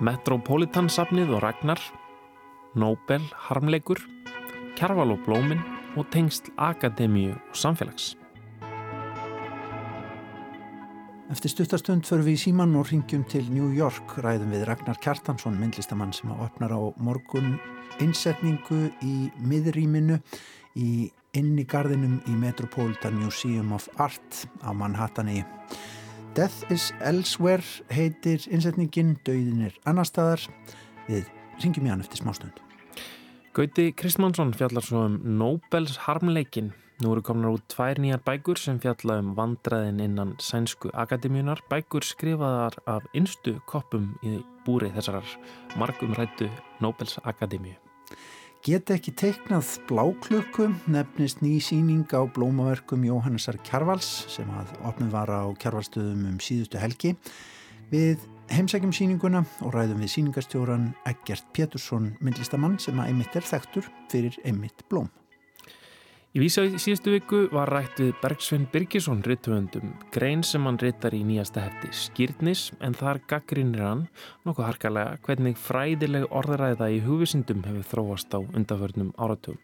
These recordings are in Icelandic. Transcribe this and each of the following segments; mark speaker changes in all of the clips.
Speaker 1: Metropolitansafnið og Ragnar, Nobel harmleikur, Kjarval og Blómin og tengsl Akademíu og Samfélags.
Speaker 2: Eftir stuttastund förum við í síman og ringjum til New York ræðum við Ragnar Kjartansson, myndlistamann sem opnar á morgun innsetningu í miðrýminu í inni gardinum í Metropolitan Museum of Art á Manhattani. Death is Elsewhere heitir innsetningin, döiðin er annar staðar. Við ringjum í hann eftir smástund.
Speaker 1: Gauti Kristmannsson fjallar svo um Nobels harmleikin Nú eru komnar út tvær nýjar bækur sem fjalla um vandræðin innan sænsku akademíunar, bækur skrifaðar af innstu koppum í búri þessarar margumrættu Nobels Akademíu.
Speaker 2: Get ekki teiknað bláklöku nefnist ný síning á blómaverkum Jóhannesar Kjarvals sem að opnum var á Kjarvalstöðum um síðustu helgi. Við heimsækjum síninguna og ræðum við síningastjóran Eggert Pétursson myndlistamann sem að einmitt er þekktur fyrir einmitt blóm.
Speaker 1: Í vísa í síðustu viku var rætt við Bergsvein Birgisson rittuöndum grein sem hann rittar í nýjasta hefti Skýrnis en þar gaggrinir hann nokkuð harkalega hvernig fræðileg orðræða í hugvisindum hefur þróast á undaförnum áratugum.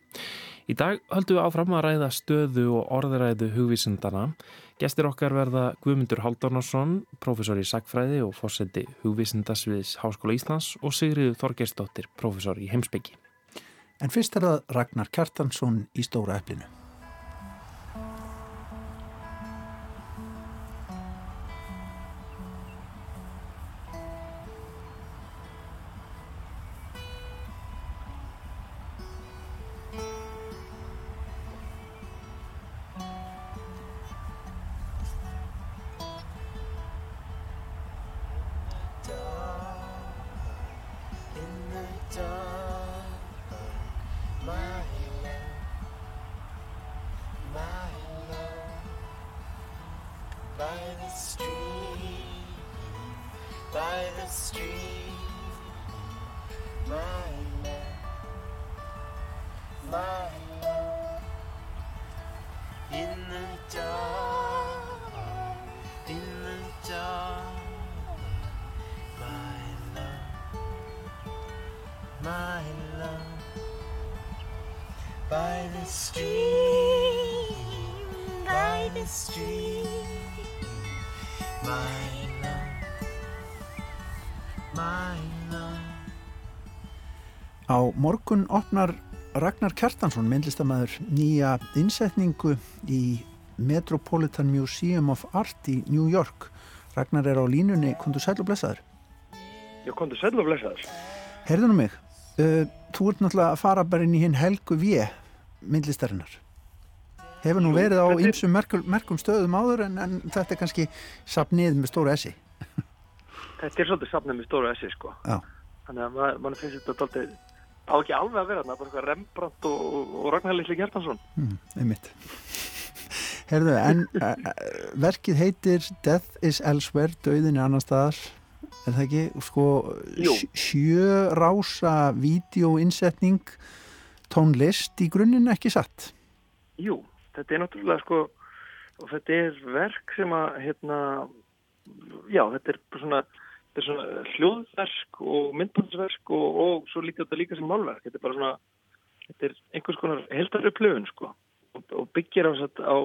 Speaker 1: Í dag höldum við áfram að ræða stöðu og orðræðu hugvísindana. Gestir okkar verða Guðmundur Haldornarsson, professor í sagfræði og fósetti hugvísindasviðs Háskóla Íslands og Sigriður Þorgersdóttir, professor í heimsbyggi.
Speaker 2: En fyrst er það Ragnar Kjartansson í Stóra eplinu. Kjartansson, myndlistamæður, nýja innsetningu í Metropolitan Museum of Art í New York. Ragnar er á línunni, kontur sæl og blessaður?
Speaker 3: Já, kontur sæl og blessaður.
Speaker 2: Herðu nú mig, uh, þú ert náttúrulega að fara bara inn í hinn Helgu V, myndlistarinnar. Hefur nú verið á ymsum merkum, merkum stöðum áður en, en þetta er kannski sapnið með stóru essi.
Speaker 3: þetta er svolítið sapnið með stóru essi, sko.
Speaker 2: Já.
Speaker 3: Þannig að mann man finnst þetta alltaf á ekki alveg að vera þarna, bara eitthvað Rembrandt og, og Ragnar Lilli Gjertansson
Speaker 2: mm, einmitt. Herðu, en uh, verkið heitir Death is Elsewhere, döðin er annar staðar er það ekki, sko sjörása vídeoinsetning tónlist í grunninn ekki satt?
Speaker 3: Jú, þetta er náttúrulega sko og þetta er verk sem að hérna, já, þetta er svona þetta er svona hljóðverk og myndbánsverk og, og svo líka þetta líka sem málverk. Þetta er bara svona, þetta er einhvers konar heldarri plöfun sko og, og byggir á, á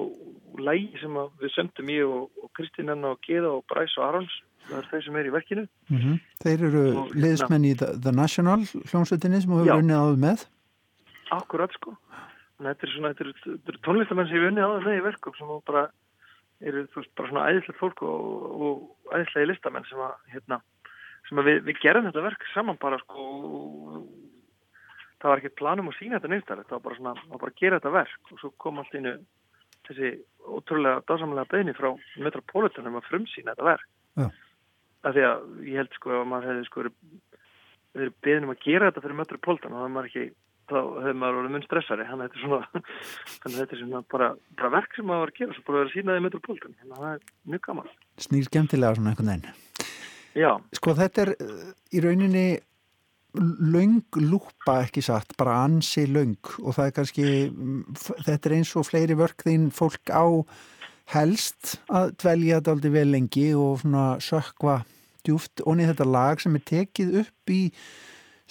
Speaker 3: lægi sem við sömdum í og, og Kristínan og Geða og Bræs og Arons, það er þeir sem er í verkinu.
Speaker 2: Mm -hmm. Þeir eru og, liðsmenn í The, The National hljómsveitinni sem hefur unnið áður með.
Speaker 3: Akkurat sko. Þetta er svona, þetta eru er tónlistamenn sem hefur unnið áður með í verkum sem bara eru þú veist bara svona æðislegt fólk og, og æðislegi listamenn sem að hérna, sem að við, við gerum þetta verk saman bara sko það var ekki planum að sína þetta nýttar það var bara svona, að bara gera þetta verk og svo kom allt innu þessi ótrúlega dásamlega beðni frá Metropolitanum að frumsýna þetta verk
Speaker 2: Já.
Speaker 3: af því að ég held sko að maður hefði sko verið beðnum að gera þetta fyrir Metropolitan og það var maður ekki þá hefur maður verið mun stressari. Þannig að þetta er svona, þetta er svona bara, bara verk sem maður var að gera svo bara að vera sínaði metropolitan, þannig að það er mjög gaman.
Speaker 2: Snýr skemmtilega svona einhvern veginn.
Speaker 3: Já.
Speaker 2: Sko þetta er í rauninni laung lúpa ekki satt bara ansi laung og það er kannski þetta er eins og fleiri vörkðinn fólk á helst að dvelja þetta aldrei vel lengi og svona sökva djúft onni þetta lag sem er tekið upp í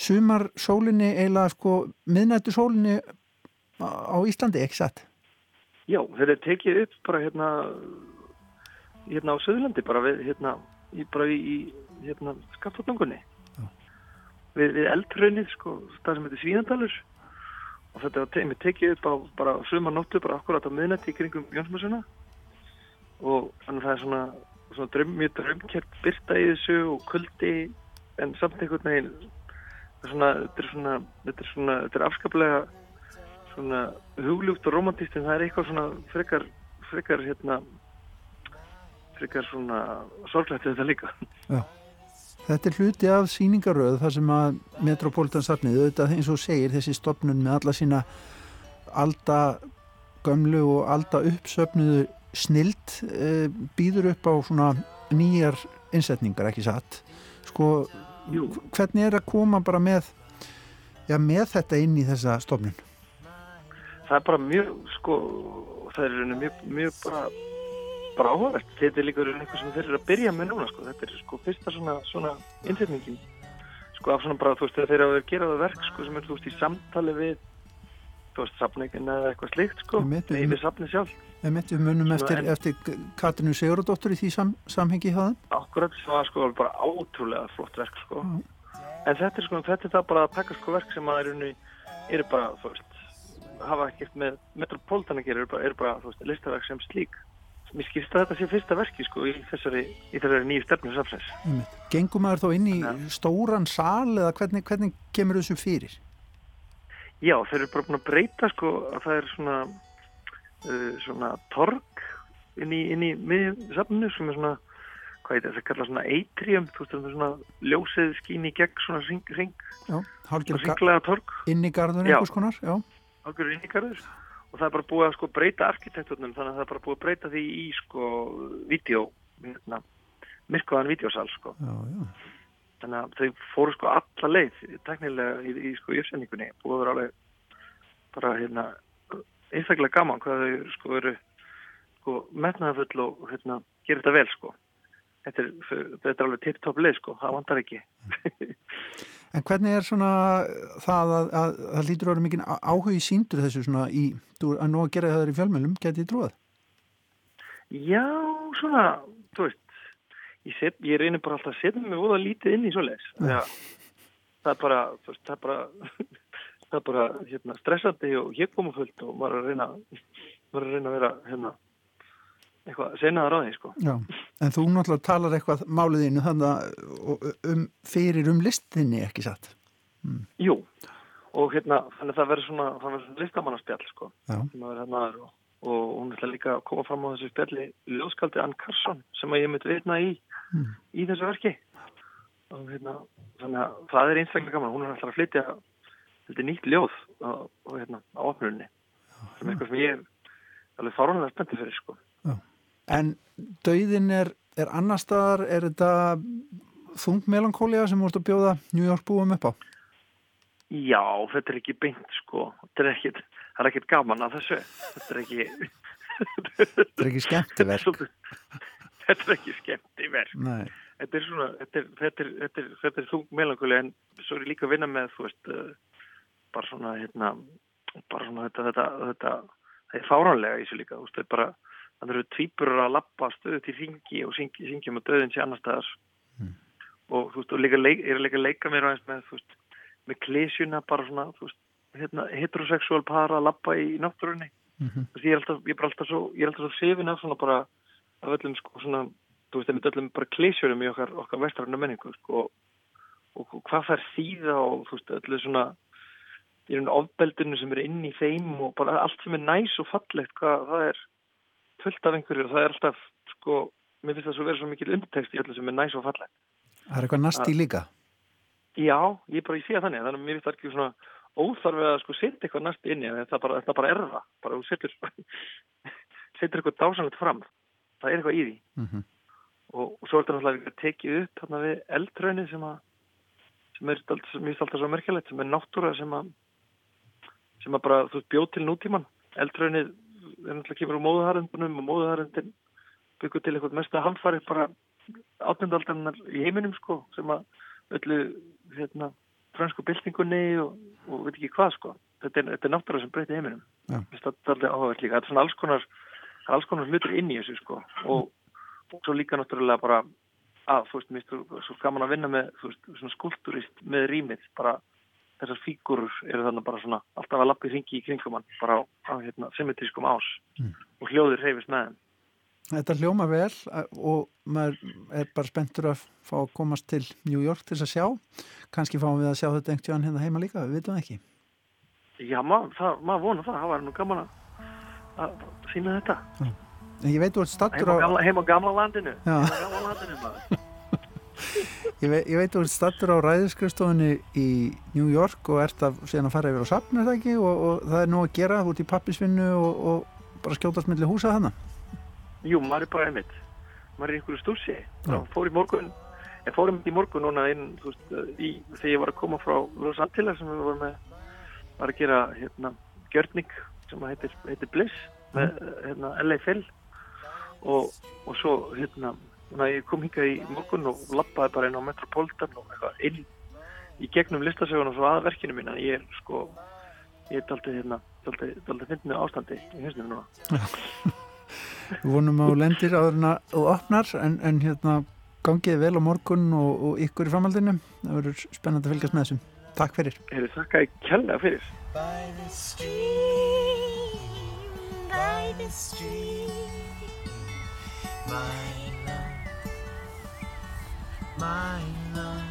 Speaker 2: sumar sólinni eila sko miðnættu sólinni á Íslandi, ekki satt?
Speaker 3: Já, þetta er tekið upp bara hérna hérna á Suðurlandi bara við hérna í, bara í, hérna skattotnungunni við, við eldrönnið sko, það sem heitir Svínandalur og þetta var te tekið upp á bara sumar nóttu bara akkurat á miðnætti kringum Jónsmessuna og þannig að það er svona, svona dröm, mjög drömkjert byrta í þessu og kuldi en samt einhvern veginn svona, þetta er svona þetta er svona, þetta er afskaplega svona hugljúft og romantist en það er eitthvað svona frekar frekar hérna frekar svona sorglegt þetta líka.
Speaker 2: Já. Þetta er hluti af síningaröð þar sem að Metropolitan safnið, auðvitað eins og segir þessi stopnun með alla sína alda gömlu og alda uppsöfnuðu snild e, býður upp á svona nýjar innsetningar, ekki satt? Sko,
Speaker 3: Jú.
Speaker 2: hvernig er að koma bara með já, með þetta inn í þessa stopnun?
Speaker 3: Það er bara mjög, sko það er mjög, mjög bara bara áhugavert. Þetta er líka eitthvað sem þeir eru að byrja með núna sko. Þetta er sko fyrsta svona, svona innsetningin sko af svona bara þú veist þegar þeir eru að gera það verk sko sem er þú veist í samtali við þú veist safningin eða eitthvað slikt sko
Speaker 2: Nei,
Speaker 3: við safni sjálf.
Speaker 2: Við myndum munum eftir,
Speaker 3: en...
Speaker 2: eftir Katrinu Sigurðardóttur í því sam, samhengi haðan?
Speaker 3: Akkurat sem var sko bara ótrúlega flott verk sko. Mm. En þetta er sko þetta er það bara að taka sko verk sem að eru, eru bara þú veist hafa ekkert með metropolitan að gera eru bara, er bara þú veist listaverk sem slík Mér skilst að þetta sé fyrsta verki sko í þessari, í þessari nýju stefnu samsins.
Speaker 2: Gengum maður þá inn í ja. stóran sal eða hvernig, hvernig kemur þessu fyrir?
Speaker 3: Já, þeir eru bara búin að breyta sko að það er svona, uh, svona torg inn í, inn í miðjum safninu sem er svona, hvað heit það, það kallar svona eitrium, þú veist það er svona ljósið skín í gegn svona
Speaker 2: já,
Speaker 3: svona ringlega torg.
Speaker 2: Inn í garður einhvers konar, já.
Speaker 3: Hálfur inn í garður og það er bara búið að sko breyta arkitekturnum þannig að það er bara búið að breyta því í sko vídeo hérna, myrkvaðan vídeosal sko
Speaker 2: já, já.
Speaker 3: þannig að þau fóru sko alla leið teknilega í, í sko jöfsendingunni búið að vera alveg bara hérna einstaklega gaman hvað þau sko eru sko metnaðafull og hérna gerir þetta vel sko þetta er, þetta er alveg tipp-topp leið sko það vandar ekki
Speaker 2: En hvernig er svona það að það lítur að vera mikið áhug í síndur þessu svona í, að nú að gera það í fjölmjölum, getið trúið?
Speaker 3: Já, svona, þú veist, ég, set, ég reynir bara alltaf að setja mig óða lítið inn í svo leiðis. Ja. Það er bara, þú veist, það er bara, það er bara hérna, stressandi og hér koma fullt og er að reyna, er að reyna að vera, hérna, eitthvað senaðar á því sko.
Speaker 2: Já, en þú náttúrulega talar eitthvað máliðinu þannig um, fyrir um listinni ekki satt?
Speaker 3: Mm. Jú, og hérna þannig að það verður svona, svona listamannarspjall sko, sem að vera hérna aður og, og hún ætla líka að koma fram á þessu spjalli ljóskaldi Ann Karsson sem að ég myndi veitna í mm. í þessu verki og hérna, þannig að það er einstaklega gaman, hún er alltaf að flytja þetta er nýtt ljóð á, á, hérna, á opnurunni sem er eitthvað sem ég er alveg fárunlega spenntið fyrir sko.
Speaker 2: En dauðin er, er annar staðar, er þetta þung melankólia sem vorst að bjóða New York búum upp á?
Speaker 3: Já, þetta er ekki beint sko, þetta er ekkit, það er ekkit gaman að þessu, þetta er ekki...
Speaker 2: þetta er ekki skemmtiverk.
Speaker 3: þetta er ekki skemmtiverk.
Speaker 2: Nei.
Speaker 3: Þetta er svona, þetta er, þetta er, þetta er, þetta er þung melankólia en svo er ég líka að vinna með, þú veist, uh, bara svona, hérna, bara svona þetta, þetta, þetta, það er fáránlega í þessu líka, þú veist, þetta er bara þannig eru tvíburur að lappa stöðu til ringi og syngjum og döðin sé annar staðar mm. og þú veist, og líka leik, er að leika, leika mér aðeins með, þú veist, með klísjuna bara svona, þú veist, hérna, heterosexual para að lappa í náttúrunni mm -hmm. þú veist, ég er alltaf, ég er alltaf svo ég er alltaf svo sefin af svona bara af öllum sko svona, þú veist, með öllum bara klísjunum í okkar, okkar vestræðinu menningu sko, og, og, og hvað fær þýða og þú veist, öllu svona í raun ofbeldinu sem er inn í þeim og bara allt sem er næs og fallegt, hvað það er fullt af einhverju og það er alltaf sko, mér finnst það svo verið svo mikil undirtekst í öllu sem er næs og falleg
Speaker 2: Það er eitthvað næst í líka?
Speaker 3: Já, ég bara, ég sé þannig þannig að mér finnst það ekki svona óþarfið að sko setja eitthvað næst inni en það bara, það bara er það bara þú setur setur eitthvað dásanlegt fram það er eitthvað í því mm -hmm. og, og svo er þetta náttúrulega tekið upp þarna við eldröni sem að sem er mjög alltaf svo merkjulegt sem er náttúra sem að sem að bara, þú bjóð til nútíman eldrönið er náttúrulega kemur úr móðuharundunum og móðuharundin byggur til eitthvað mest að hamfari bara átmyndaldarinnar í heiminum sko sem að öllu hérna, fransku byltingunni og, og veit ekki hvað sko. Þetta er, er náttúrulega sem breyti heiminum. Þetta er alltaf áhugavert líka, þetta er svona alls konar alls konar hlutur inn í þessu sko. Og, og svo líka náttúrulega bara að þú veist, mér finnst svo gaman að vinna með þú veist, svona skulpturist með rýmið bara þessar fígurur eru þannig bara svona alltaf að lappi hringi í kringum hann bara á, á hérna, symmetrískum ás. Mm. og hljóður reyfist með hann
Speaker 2: Þetta hljóma vel og maður er bara spenntur að fá að komast til New York til að sjá. Kannski fáum við að sjá þetta einhvern hérna heima líka, við veitum ekki.
Speaker 3: Já, maður mað vona það, það var nú gaman að sína þetta.
Speaker 2: En ég veit þú ert stattur
Speaker 3: á heim á gamla landinu. Heim á gamla landinu maður
Speaker 2: Ég veit, ég veit þú ert stattur á ræðiskrifstofunni í New York og ert að, að fara yfir á sapn, er það ekki? Og, og það er nú að gera út í pappisvinnu og, og bara skjótast millir húsa þannig?
Speaker 3: Jú, maður er bara einmitt. Maður er einhverju stúsi. Fór í morgun, ég fór um í morgun núna inn, þú veist, í, þegar ég var að koma frá Los Angeles sem við vorum með, var að gera hérna gjörning sem heitir, heitir Bliss með mm. hérna LA Phil og, og svo hérna ég kom hingað í morgun og lappaði bara inn á Metropolitan og eitthvað inn í gegnum listasögun og svo að verkinu mín ég er sko ég er daldið hérna, daldið fyndinu ástandi í hinsnum núna.
Speaker 2: Vonum á lendir áðurna og opnar en, en hérna gangið vel á morgun og, og ykkur í framhaldinu. Það verður spennand að fylgjast með þessum. Takk fyrir.
Speaker 3: Hefur þakka ég kjalla fyrir. By the stream By the stream My my love.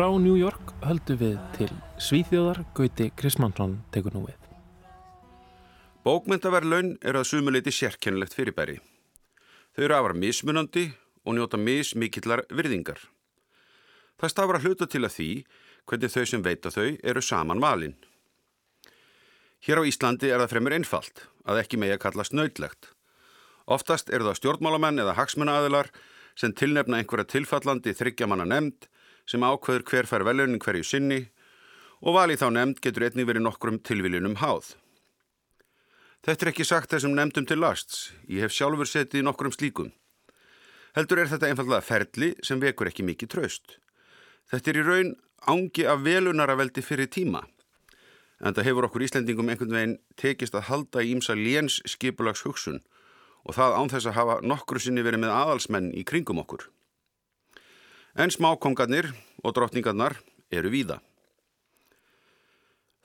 Speaker 3: Frá New York höldum við til Svíþjóðar, Gauti Krismansson tekur nú við.
Speaker 4: Bókmyndaverlaun er að sumuleiti sérkennilegt fyrirbæri. Þau eru afar mismunandi og njóta mismikillar virðingar. Það stafar að hluta til að því hvernig þau sem veita þau eru saman valin. Hér á Íslandi er það fremur einfalt að ekki megi að kalla snöydlegt. Oftast eru það stjórnmálamenn eða hagsmunnaðilar sem tilnefna einhverja tilfallandi þryggjamanna nefnd sem ákveður hver fær velunin hverju sinni og valið þá nefnd getur einnig verið nokkrum tilviljunum háð. Þetta er ekki sagt þessum nefndum til lasts, ég hef sjálfur setið nokkrum slíkum. Heldur er þetta einfallega ferli sem vekur ekki mikið traust. Þetta er í raun ángi af velunaraveldi fyrir tíma. En það hefur okkur Íslendingum einhvern veginn tekist að halda í ímsa léns skipulags hugsun og það án þess að hafa nokkru sinni verið með aðalsmenn í kringum okkur. En smákongarnir og drottningarnar eru víða.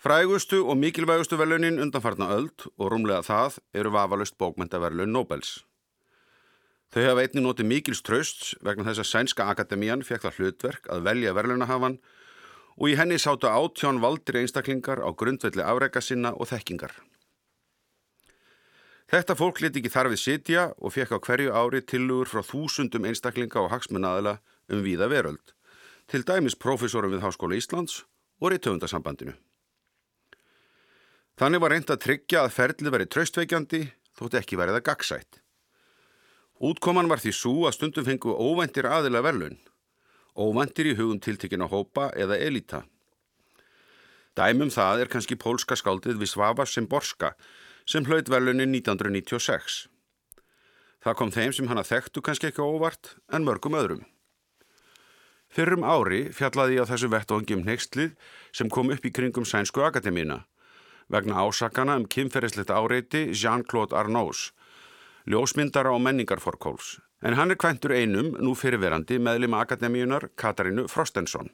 Speaker 4: Frægustu og mikilvægustu velunin undanfarna öld og rúmlega það eru vafalust bókmentaverlun Nobels. Þau hafa einni notið mikils trösts vegna þess að Sænska Akademían fekk það hlutverk að velja verlunahafan og í henni sátu átján valdir einstaklingar á grundvelli afreika sinna og þekkingar. Þetta fólk liti ekki þarfið sitja og fekk á hverju ári tilugur frá þúsundum einstaklinga og hagsmunnaðila um víða veröld, til dæmis profesorum við Háskóla Íslands og Rittöfundarsambandinu. Þannig var reynd að tryggja að ferli veri traustveikjandi þótt ekki verið að gagsætt. Útkoman var því svo að stundum fengu óvæntir aðila verlun, óvæntir í hugum tiltekina hópa eða elita. Dæmum það er kannski pólska skáldið við Svava Simborska sem hlaut verlunin 1996. Það kom þeim sem hana þekktu kannski ekki óvart en mörgum öðrum. Fyrrum ári fjallaði ég á þessu vettvangjum nextlið sem kom upp í kringum Sænsku Akademína vegna ásakana um kynferðislegt áreiti Jean-Claude Arnaus ljósmyndara og menningarforkóls, en hann er kvæntur einum, nú fyrirverandi, meðlima akademíunar Katarínu Frostensson.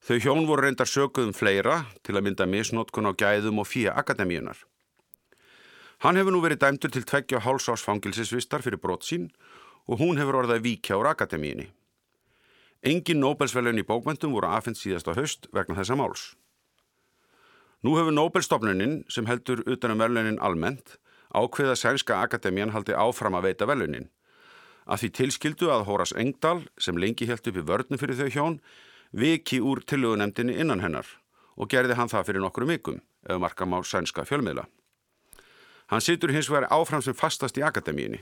Speaker 4: Þau hjón voru reyndar sökuðum fleira til að mynda misnótkun á gæðum og fíja akademíunar. Hann hefur nú verið dæmtur til tveggja hálsásfangilsisvistar fyrir brot sín og hún hefur orðað víkja úr akademíinni. Engin Nobelsvelun í bókmöntum voru afhengt síðast á höst vegna þessa máls. Nú hefur Nobelstofnunin, sem heldur utanum velunin almennt, ákveða Sænska Akademían haldi áfram að veita velunin. Að því tilskildu að Hóras Engdal, sem lengi held upp í vörnum fyrir þau hjón, viki úr tillögunemdini innan hennar og gerði hann það fyrir nokkru mikum, ef markam á Sænska fjölmiðla. Hann situr hins vegar áfram sem fastast í Akademíinni.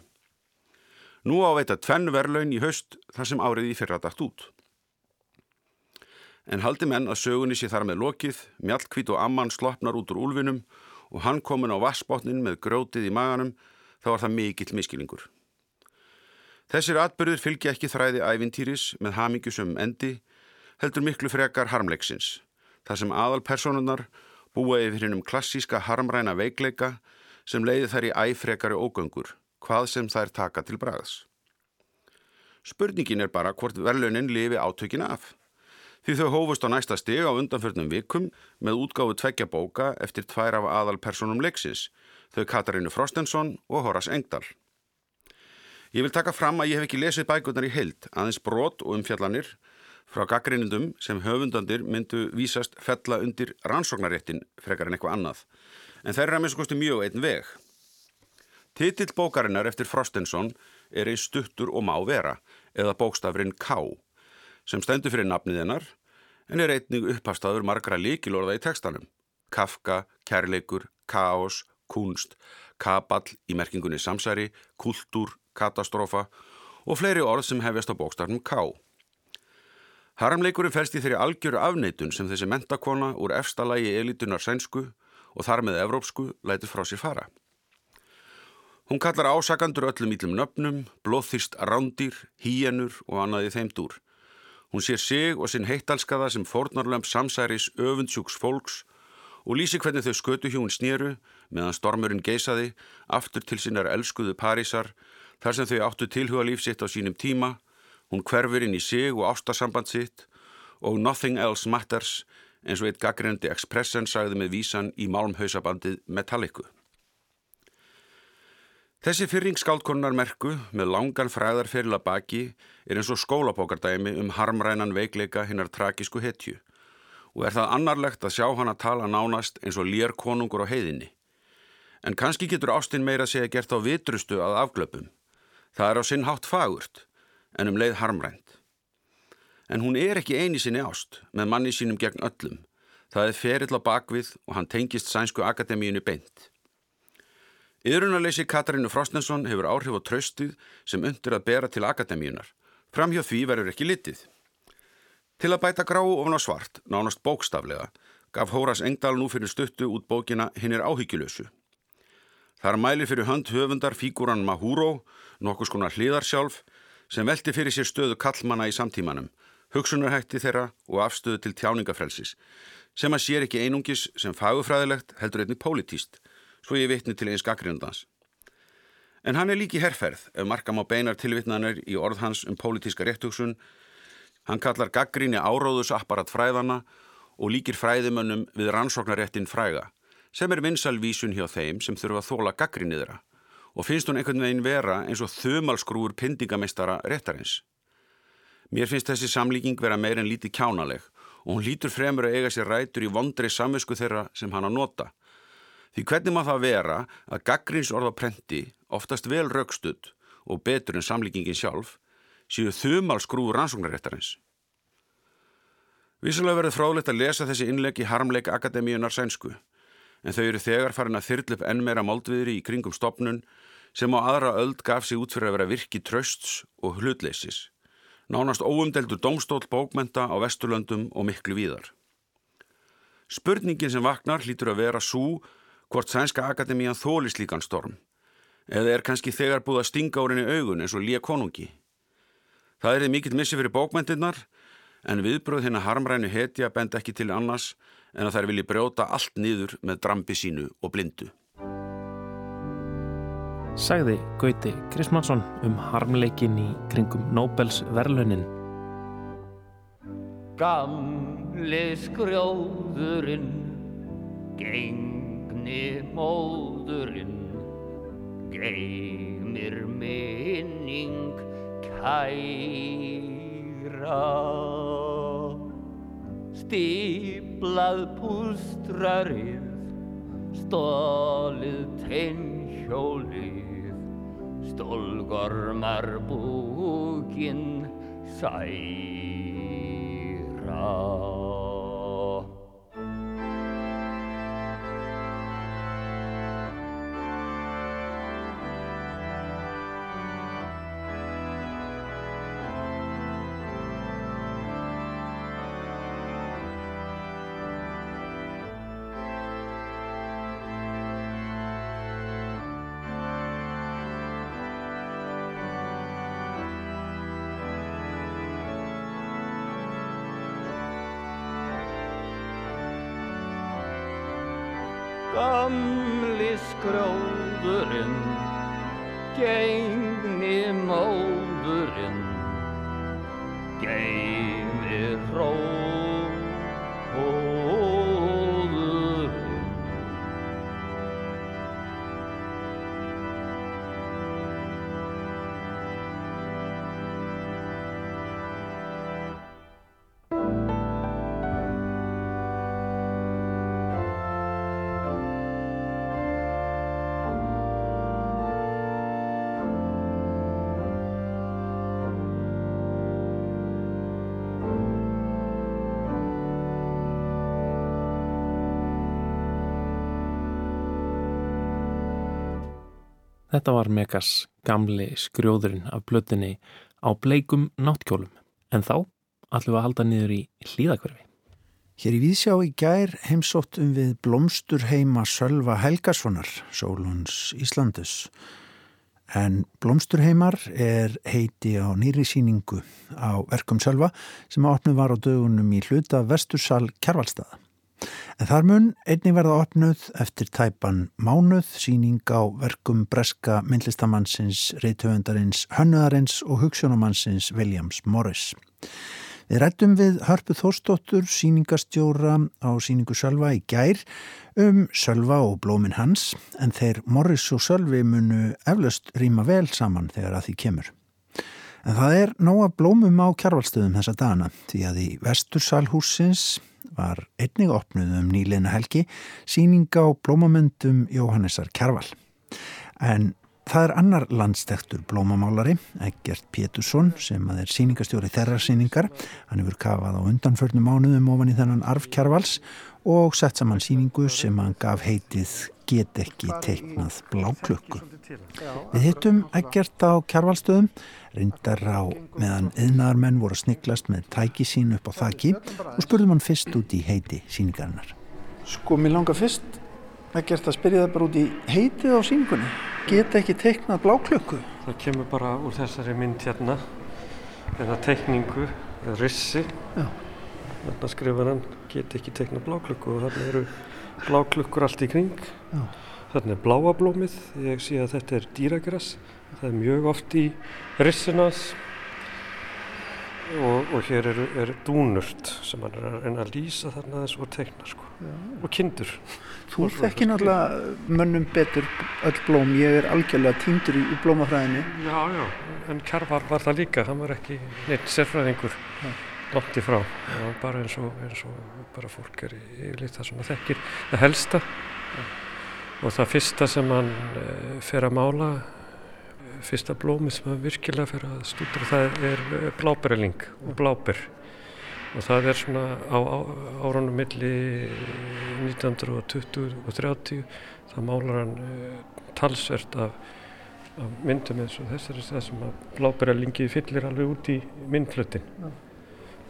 Speaker 4: Nú áveita tvenn verlaun í haust þar sem árið í fyrra dagt út. En haldi menn að sögunni sé þar með lokið, mjallkvít og amman slopnar út úr úlfinum og hann komin á vassbotnin með grótið í maganum, þá var það mikill miskilingur. Þessir atbyrður fylgja ekki þræði ævintýris með hamingjusum endi, heldur miklu frekar harmleiksins, þar sem aðalpersonunar búa yfir hennum klassíska harmræna veikleika sem leiði þær í æfrekari ógöngur, hvað sem þær taka til bræðs. Spurningin er bara hvort verðlunin lifi átökin af. Því þau hófust á næsta stig á undanförnum vikum með útgáfu tveggja bóka eftir tvær af aðalpersonum leiksins, þau Katarínu Frostensson og Horace Engdahl. Ég vil taka fram að ég hef ekki lesið bækurnar í heild, aðeins brot og umfjallanir frá gaggreinundum sem höfundandir myndu vísast fella undir rannsóknaréttin frekar en eitthvað annað, en þeir eru að minnst kosti mjög einn veg. Titill bókarinnar eftir Frostensson er einn stuttur og má vera, eða bókstafrin K, sem stendur fyrir nafnið hennar, en er einnig upphafstaður margra líkilorða í tekstanum. Kafka, kærleikur, kaos, kunst, kaball í merkingunni samsæri, kultúr, katastrófa og fleiri orð sem hefjast á bókstafnum K. Haramleikurinn fælst í þeirri algjöru afneitun sem þessi mentakona úr efstalagi elitunar sænsku og þar með evrópsku lætið frá sér fara. Hún kallar ásakandur öllum íllum nöfnum, blóðþýrst rándýr, híjenur og annaði þeim dúr. Hún sér sig og sinn heittalskaða sem fórnarlömp samsæris öfundsjúks fólks og lýsi hvernig þau skötu hjún snýru meðan stormurinn geisaði aftur til sinnar elskuðu Parísar þar sem þau áttu tilhuga lífsitt á sínum tíma, hún hverfur inn í sig og ástasamband sitt og nothing else matters eins og eitt gaggrendi Expressen sagði með vísan í málmhausabandið Metallicu. Þessi fyrring skáldkonunar merku með langan fræðarferila baki er eins og skólabókardæmi um harmrænan veikleika hinnar tragísku hetju og er það annarlegt að sjá hann að tala nánast eins og lér konungur á heiðinni. En kannski getur Ástin meira segja gert á vitrustu að afglöpum. Það er á sinn hátt fagurt, en um leið harmrænt. En hún er ekki eini sinni ást, með manni sínum gegn öllum. Það er ferill á bakvið og hann tengist Sænsku Akademíinu beint. Yðrunarleysi Katarínu Frostensson hefur áhrif á traustið sem undir að bera til Akademíunar. Framhjóð því verður ekki litið. Til að bæta grá ofn á svart, nánast bókstaflega, gaf Hóras Engdal nú fyrir stuttu út bókina Hinn er áhyggjulösu. Þar mæli fyrir hönd höfundar fígúran Mahuro, nokkus konar hliðarsjálf, sem velti fyrir sér stöðu kallmanna í samtímanum, hugsunarhætti þeirra og afstöðu til tjáningafrelsis, sem að sér ekki einungis sem fagufræðilegt heldur einnig pólitíst, svo ég vitni til eins gaggrindans. En hann er líki herrferð ef markam á beinar tilvitnanir í orð hans um pólitíska réttugsun. Hann kallar gaggrinni áróðusapparat fræðana og líkir fræðimönnum við rannsóknaréttin fræga sem er vinsalvísun hjá þeim sem þurfa að þóla gaggrinniðra og finnst hún einhvern veginn vera eins og þumalskrúur pindingamistara réttarins. Mér finnst þessi samlíking vera meir en lítið kjánaleg og hún lítur fremur að eiga sér rætur í vondri samvisku þeirra sem hann að nota. Því hvernig maður það vera að gaggrins orðaprenti, oftast vel raukstudd og betur en samlíkingin sjálf, séu þumalskrúur rannsóknaréttarins. Vísulega verður fráleitt að lesa þessi innleggi harmleika Akademíunar sænsku en þau eru þegar farin að þyrla upp enn meira moldviðri í kringum stopnun sem á aðra öld gaf sig út fyrir að vera virki trösts og hlutleysis. Nánast óumdeldur domstól bókmenta á Vesturlöndum og miklu víðar. Spurningin sem vaknar hlýtur að vera svo hvort Sænska Akademían þóli slíkan storm eða er kannski þegar búið að stinga úr henni augun eins og lía konungi. Það er þið mikill missi fyrir bókmentinnar en viðbröð hérna harmrænu hetja bend ekki til annars en að þær vilji brjóta allt niður með drambi sínu og blindu.
Speaker 1: sagði Gauti Krismansson um harmleikin í kringum Nobels verlunin.
Speaker 5: Gamli skrjóðurinn, gengni móðurinn, geymir minning kæra. Stíplað pústrarið, stólið tennhjólið, stólgormar búkinn særa.
Speaker 1: Þetta var Megas gamli skrjóðurinn af blötinni á bleikum náttkjólum. En þá ætlum við að halda niður í hlýðakverfi.
Speaker 2: Hér í Víðsjá í gær heimsóttum við blómstur heima Sölva Helgasonar, Sólunds Íslandus. En blómstur heimar er heiti á nýri síningu á verkum Sölva sem opnuð var á dögunum í hluta Vestursal Kjærvalstaða. En þar mun einnig verða opnuð eftir tæpan mánuð síning á verkum breska myndlistamannsins, reytöfundarins, hönnuðarins og hugssjónumannsins Williams Morris. Við rættum við Hörpu Þórsdóttur, síningastjóra á síningu Sölva í gær um Sölva og blómin hans en þeir Morris og Sölvi munu eflaust rýma vel saman þegar að því kemur. En það er nóga blómum á kjarvalstöðum þessa dana því að í Vestursalhúsins var einnig opnuð um nýleina helgi síning á blómamöndum Jóhannesar Kjarval. En það er annar landstektur blómamálari, Egert Pétursson, sem að er síningastjóri þeirra síningar. Hann hefur kafað á undanförnum mánuðum ofan í þennan arf Kjarvals og sett saman síningu sem hann gaf heitið Get ekki teiknað bláklökku. Við hittum Egert á Kjarvalstöðum, reyndar á meðan yðnaðarmenn voru að sniglast með tæki sín upp á þakki og spurðum hann fyrst út í heiti síningarinnar. Sko, mér langar fyrst Egert að spyrja það bara út í heitið á síningunni. Get ekki teiknað bláklökku?
Speaker 6: Það kemur bara úr þessari mynd hérna, eða teikningu, eða rissi.
Speaker 2: Já.
Speaker 6: Þarna skrifar hann, get ekki teiknað bláklökku og þarna eru bláklökkur allt í kring.
Speaker 2: Já.
Speaker 6: Þarna er bláablómið, ég sé að þetta er dýragrass. Það er mjög oft í rissinans og, og hér er, er dúnurt sem hann er að að lýsa þarna þess og teikna sko. Og kindur.
Speaker 2: Þú þekki náttúrulega mönnum betur öll blóm. Ég er algjörlega týndur í, blómafræðinni.
Speaker 6: Já, já, en Kjarvar var það líka, hann var ekki neitt sérfræðingur langt í frá. Það var bara eins og, eins og bara fólk er yfirleitt það sem það þekkir. Það helsta og það fyrsta sem hann uh, fer að mála, eh, fyrsta blómið sem hann virkilega fer að stúdra, það er uh, blábereling og bláber. Og það er svona á, á árunum milli 1920 og 30, það málar hann uh, talsvert af af myndum eins og þessari það sem að blábæralingi fyllir alveg út í myndflutin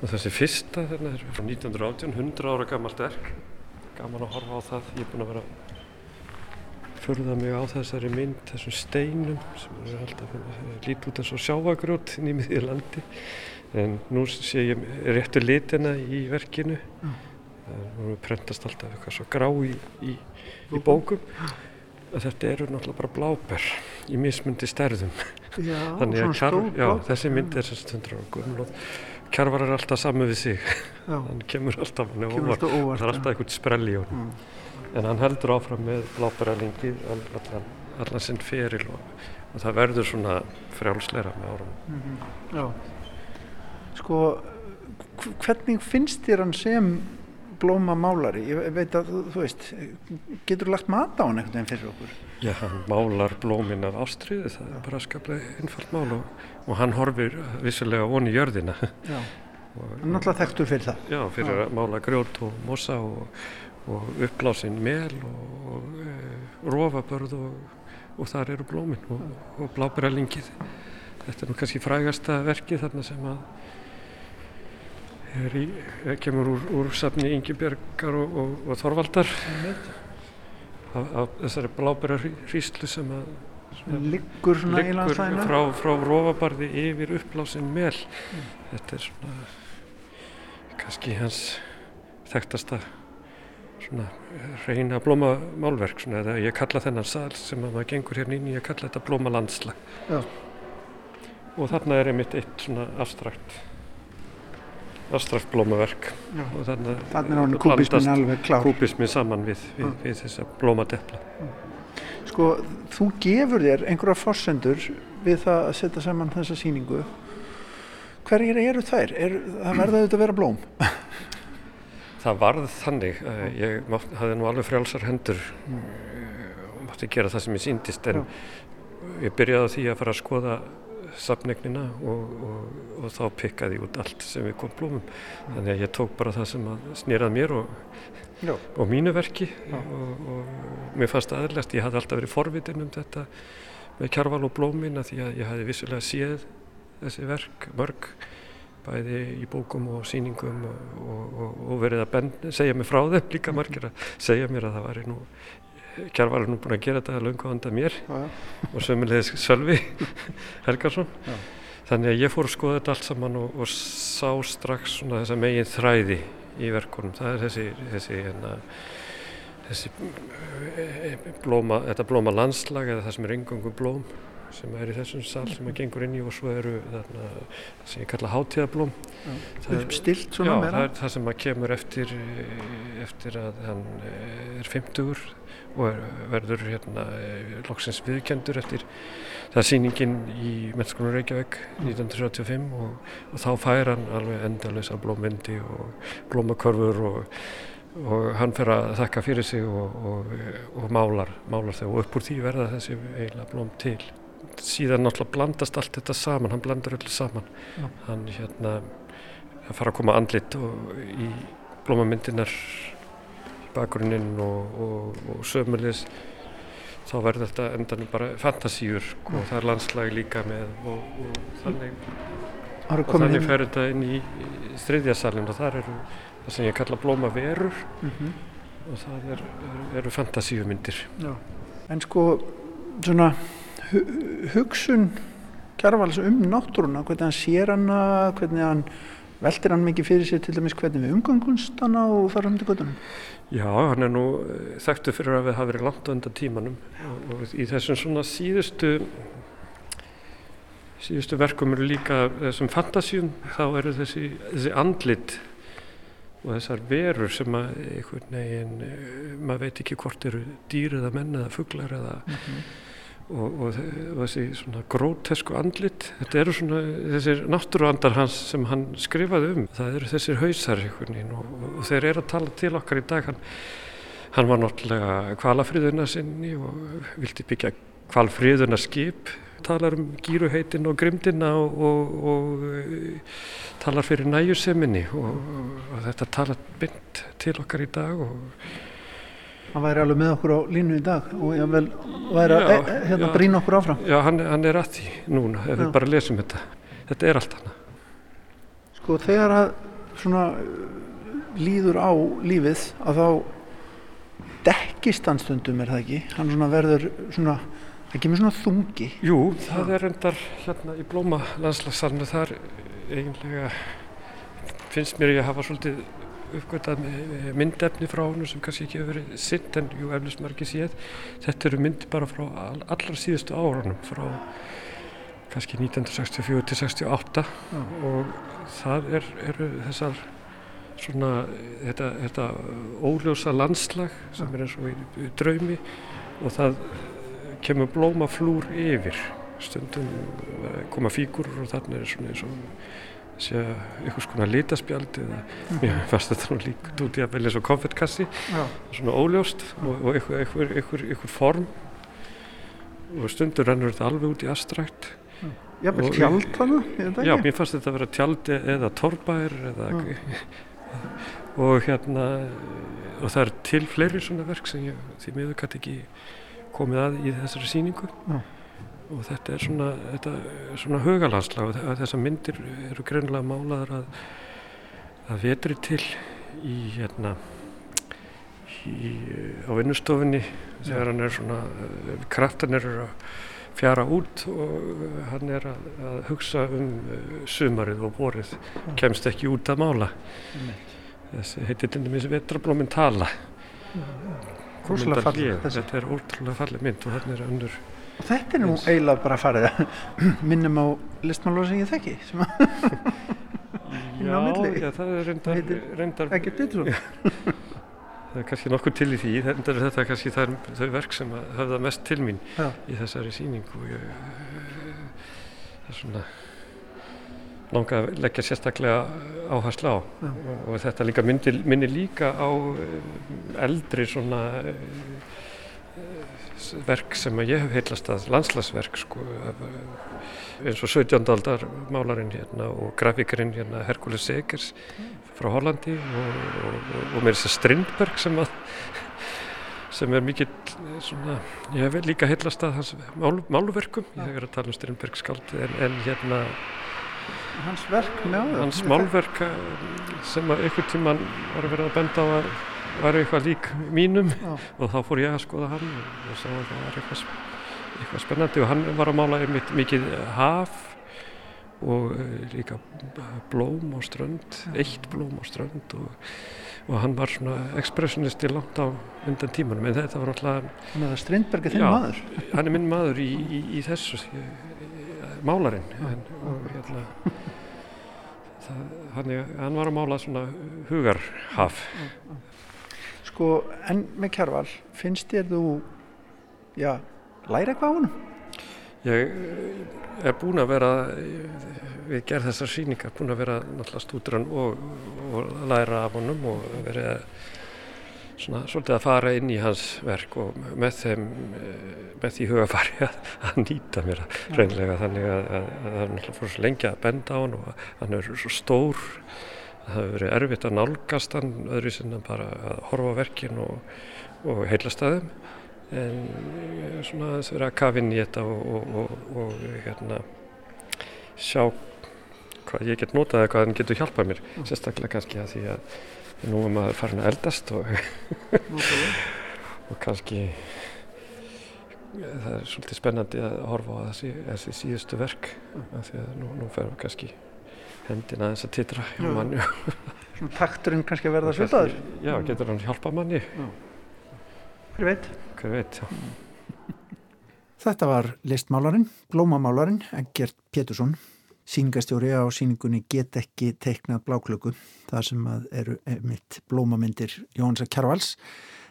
Speaker 6: og þessi fyrsta þarna er frá 1918 100 ára gammalt verk. Gaman að horfa á það. Ég er búin að vera að förða mig á þessari mynd þessum steinum sem er alltaf lítið út eins og sjávagrjót inn í landi. En nú sé ég réttu litina í verkinu. Það er prentast alltaf eitthvað svo grá í, í, í bókum. að þetta eru náttúrulega bara bláber í mismundi stærðum.
Speaker 2: Já, svona stór
Speaker 6: já,
Speaker 2: blá.
Speaker 6: þessi mynd er sem stundur og gömul. og kjarvar er alltaf saman við sig. Hann kemur alltaf hann
Speaker 2: alltaf óvart.
Speaker 6: Það er alltaf eitthvað sprell í honum.
Speaker 2: Mm.
Speaker 6: En hann heldur áfram með bláberalingið allan, allan sinn feril og, og það verður svona frjálsleira með árum.
Speaker 2: Mhm, Já. Sko, hv- hvernig finnst þér hann sem blóma málari? Ég veit að, þú- veist, getur lagt mat á hann einhvern veginn fyrir okkur?
Speaker 6: Já, hann málar blómin af ástriði, það er bara skaplega einfalt mál og, og hann horfir vissulega von í jörðina.
Speaker 2: Já.
Speaker 6: Og,
Speaker 2: Hann náttúrulega þekktur fyrir það.
Speaker 6: Já, fyrir að mála grjót og mosa og, og uppblásin mel og, og e, rofabörð og, og þar eru blómin og, og blábæralingið. Þetta er nú kannski frægasta verkið þarna sem að í, er, kemur úr, úr safni Ingibjörgar og, og, og Þorvaldar af, af þessari blábærarýslu sem að
Speaker 2: Hann liggur
Speaker 6: liggur frá, frá rofabarði yfir uppblásin mel. Þetta er svona kannski hans þekktasta svona reyna blómamálverk svona, eða ég kalla þennan sal sem að maður gengur hérna inn í ég kalla þetta blómalandslag.
Speaker 2: Já.
Speaker 6: og þarna er einmitt eitt svona abstrakt abstrakt blómaverk
Speaker 2: Já.
Speaker 6: og
Speaker 2: Þannig hann
Speaker 6: blandast
Speaker 2: kúbismin
Speaker 6: saman við, við,
Speaker 2: Já.
Speaker 6: við þessa blómadepla
Speaker 2: Sko, þú gefur þér einhverja fórsendur við það að setja saman þessa sýningu. Hverjir eru þær? Er, það verða auðvitað að vera blóm.
Speaker 6: Það varð þannig að ég mátt, hafði nú alveg frjálsar hendur eh, og mátti gera það sem ég síndist en ég byrjaði á því að fara að skoða safnegnina og, og, og þá pikkaði út allt sem við kom blómum. Þannig að ég tók bara það sem að snýrað mér og, og mínu verki og, og mér fannst aðeinlegt, ég hafði alltaf verið forvitin um þetta með kjarval og blómin að því að ég hafði vissulega séð þessi verk, mörg bæði í bókum og sýningum og, og, og verið að ben, segja mér frá þeim líka margir að segja mér að það væri nú Kjarval er nú búin að gera þetta löngu handa mér
Speaker 2: Já, já.
Speaker 6: og sömulegis Sölvi Helgarsson
Speaker 2: Já.
Speaker 6: þannig að ég fór að skoða þetta allt saman og, og sá strax svona þessa megin þræði í verkunum það er þessi þessi, hérna, þessi eh, blóma, þetta blóma landslag eða það sem er engungu blóm sem er í þessum sal sem maður gengur inn í og svo eru þarna sem ég kalla hátíðablóm Það er-
Speaker 2: Uppstilt svona meira.
Speaker 6: það er það sem að kemur eftir, eftir að hann eh, er 50 og er, verður hérna eh, loksins viðkendur eftir það sýningin í Mennskólanum Reykjavík 1935 og, og þá fær hann alveg endalösa blómyndi og blómakörfur og, og hann fer að þakka fyrir sig og, og, og málar, málar þau. Og upp úr því verða þessi eiginlega blóm til. Síðan náttúrulega blandast allt þetta saman hann blandar öllu saman.
Speaker 2: Já.
Speaker 6: hann hérna fara að koma andlit í blómamyndinar bakgrunninn og, og, og sömulis þá verður þetta endanum bara fantasíur og það er landslag líka með og, og þannig, þannig fer þetta inn í, þriðjasalinn og þar eru það sem ég kalla blómaverur
Speaker 2: Mhm.
Speaker 6: og það er, eru, eru fantasíumyndir
Speaker 2: Já. En sko, svona hu hugsun Kjarvals um náttúruna, hvernig hann sér hana, hvernig hann veltir hann mikið fyrir sér til dæmis hvernig við umgangumst hana og þar um til göttunum.
Speaker 6: Já, hann er nú eh, þekktur fyrir að við hafa verið langt á undan tímanum. Og, og í þessum svona síðustu síðustu verkum eru líka þessum fantasíum. Þá eru þessi, þessi andlit og þessar verur sem að einhvern veginn, eh, maður veit ekki hvort eru dýr eða menn eða fuglar eða og, og, og þessi svona grótesku andlit þetta eru svona þessir náttúruandar hans sem hann skrifaði um. Það eru þessir hausar og, og, þeir eru að tala til okkar í dag. Hann, hann var náttúrulega kvalafriðuna sinni og vildi byggja kvalfriðuna skip talar um gíruheitin og grimdina og, og, og eh, talar fyrir næjuseminni og, og þetta talar mynd til okkar í dag og
Speaker 2: Hann væri alveg með okkur á línu í dag og ég vel væri að e, e, hérna brína okkur áfram.
Speaker 6: já, hann, hann er að því núna ef
Speaker 2: Já.
Speaker 6: við bara lesum þetta. Þetta er allt hana
Speaker 2: Sko þegar að svona uh, líður á lífið að þá dekkist hann stundum er það ekki? Hann svona verður svona það kemur svona þungi.
Speaker 6: Jú, það er endar hérna í blóma landslagssalnu þar eiginlega finnst mér ég hafa svolítið uppgötað myndefni frá honum sem kannski ekki hefur verið sinn en jú eflust margir séð. Þetta eru myndi bara frá all, allra síðustu árunum frá kannski 1964 til 68
Speaker 2: Já.
Speaker 6: og það er, eru þessar svona þetta, þetta óljósa landslag sem er eins og í, draumi og það kemur blómaflúr yfir. Stundum eh, koma fígurur og þarna er svona eins og sé einhvers konar litaspjald eða mér fannst þetta nú líkt út í að velja svo konfettkassi.
Speaker 2: Já.
Speaker 6: svona óljóst og, og einhver, einhver, einhver, einhver form. Og stundur rennur þetta alveg út í abstrakt.
Speaker 2: Jafnvel
Speaker 6: Og-
Speaker 2: tjald þetta
Speaker 6: Já, mér fannst þetta að vera tjald e- eða torfbær eða og hérna og það er til fleiri svona verk sem ég því miður gæti ekki komið að í þessari sýningu.
Speaker 2: Já.
Speaker 6: Og þetta er svona, þetta svona hugalandslag. Og þe- þessar myndir eru greinilega málaðar að, að vetri til í hérna í, á vinnustofunni þegar hann er svona kraftan eru að fjara út og hann er að, að hugsa um uh, sumarið og vorið. Kemst ekki út að mála. Þessi heitir til dæmis vetrablómin tala.
Speaker 2: Þessi.
Speaker 6: þetta er ótrúlega falleg mynd og þannig er önnur
Speaker 2: Og þetta er nú
Speaker 6: Eins.
Speaker 2: eiginlega bara að minnum á listmálar sem ég þekki sem að Inn á milli.
Speaker 6: já, það er reyndar,
Speaker 2: Heitir
Speaker 6: reyndar
Speaker 2: ekki betur
Speaker 6: það er kannski nokkuð til í því reyndar er þetta kannski þær, þau verk sem höfða mest til mín
Speaker 2: Já.
Speaker 6: í þessari sýningu og ég það er svona langa að leggja sérstaklega áherslu á
Speaker 2: Já.
Speaker 6: og, og þetta líka myndir, minni líka á eh, eldri svona eh, verk sem ég hef heilast að landslagsverk sko eins og 17. aldar málarinn hérna og grafikarinn hérna Herkules Segers frá Hollandi og, og, og, og mér er þess að Strindberg sem að sem er mikill svona, ég hef líka heilast að hans mál, málverkum, ég er að tala um Strindberg skald en, en hérna
Speaker 2: Hans verk áður
Speaker 6: hans málverk eh, sem að einhvern tíman var að vera að benda á að var eitthvað lík mínum
Speaker 2: Já.
Speaker 6: og þá fór ég að skoða hann og, sá að það var eitthvað, eitthvað spennandi og hann var að mála einmitt mikið haf og eh, líka blóm á strönd, eitt blóm á strönd og, og hann var svona ekspressionisti langt á undan tímanum. En þetta var alltaf
Speaker 2: Þannig að Strindberg er þinn
Speaker 6: Já.
Speaker 2: maður.
Speaker 6: hann er minn maður í, í, í þessu ég- málarinn. En, og það, hann, er, hann var að mála svona hugarhaf
Speaker 2: Sko, en með Kjarval finnst þér þú já, læra eitthvað á honum?
Speaker 6: ég eh, er búinn að vera við gerð þessar sýningar búinn að vera náttúrulega stúdran og, og læra af honum og verið svona svolítið að fara inn í hans verk og með þeim eh, með því hugafari að, að nýta mér reynlega þannig að, að, að það er náttúrulega fór svo lengi að benda á hann og hann er svo stór það hefur verið erfitt að nálgast hann öðru sinna bara að horfa verkin og, og heilast að þeim. En eh, svona verið að kafa inn í þetta og, og, og, og hérna sjá hvað ég get notað eða hvað hann getur hjálpað mér sérstaklega kannski að því að nú er maður farin að eldast og, og kannski það er svolítið spennandi að horfa á þessi, þessi síðustu verk af því að nú, nú fer kannski hendina aðeins að titra hjá
Speaker 2: Já.
Speaker 6: manni.
Speaker 2: Svona takturinn kannski að verða
Speaker 6: kannski- Já, getur hann hjálpað manni?
Speaker 2: Hver veit?
Speaker 6: hver veit, já.
Speaker 2: Þetta var listmálarinn, blómamálarinn Eggert Pétursson sýningastjóri á sýningunni Get ekki teiknað bláklöku þar sem að eru mitt blómamyndir Jóhansa Kjarvals.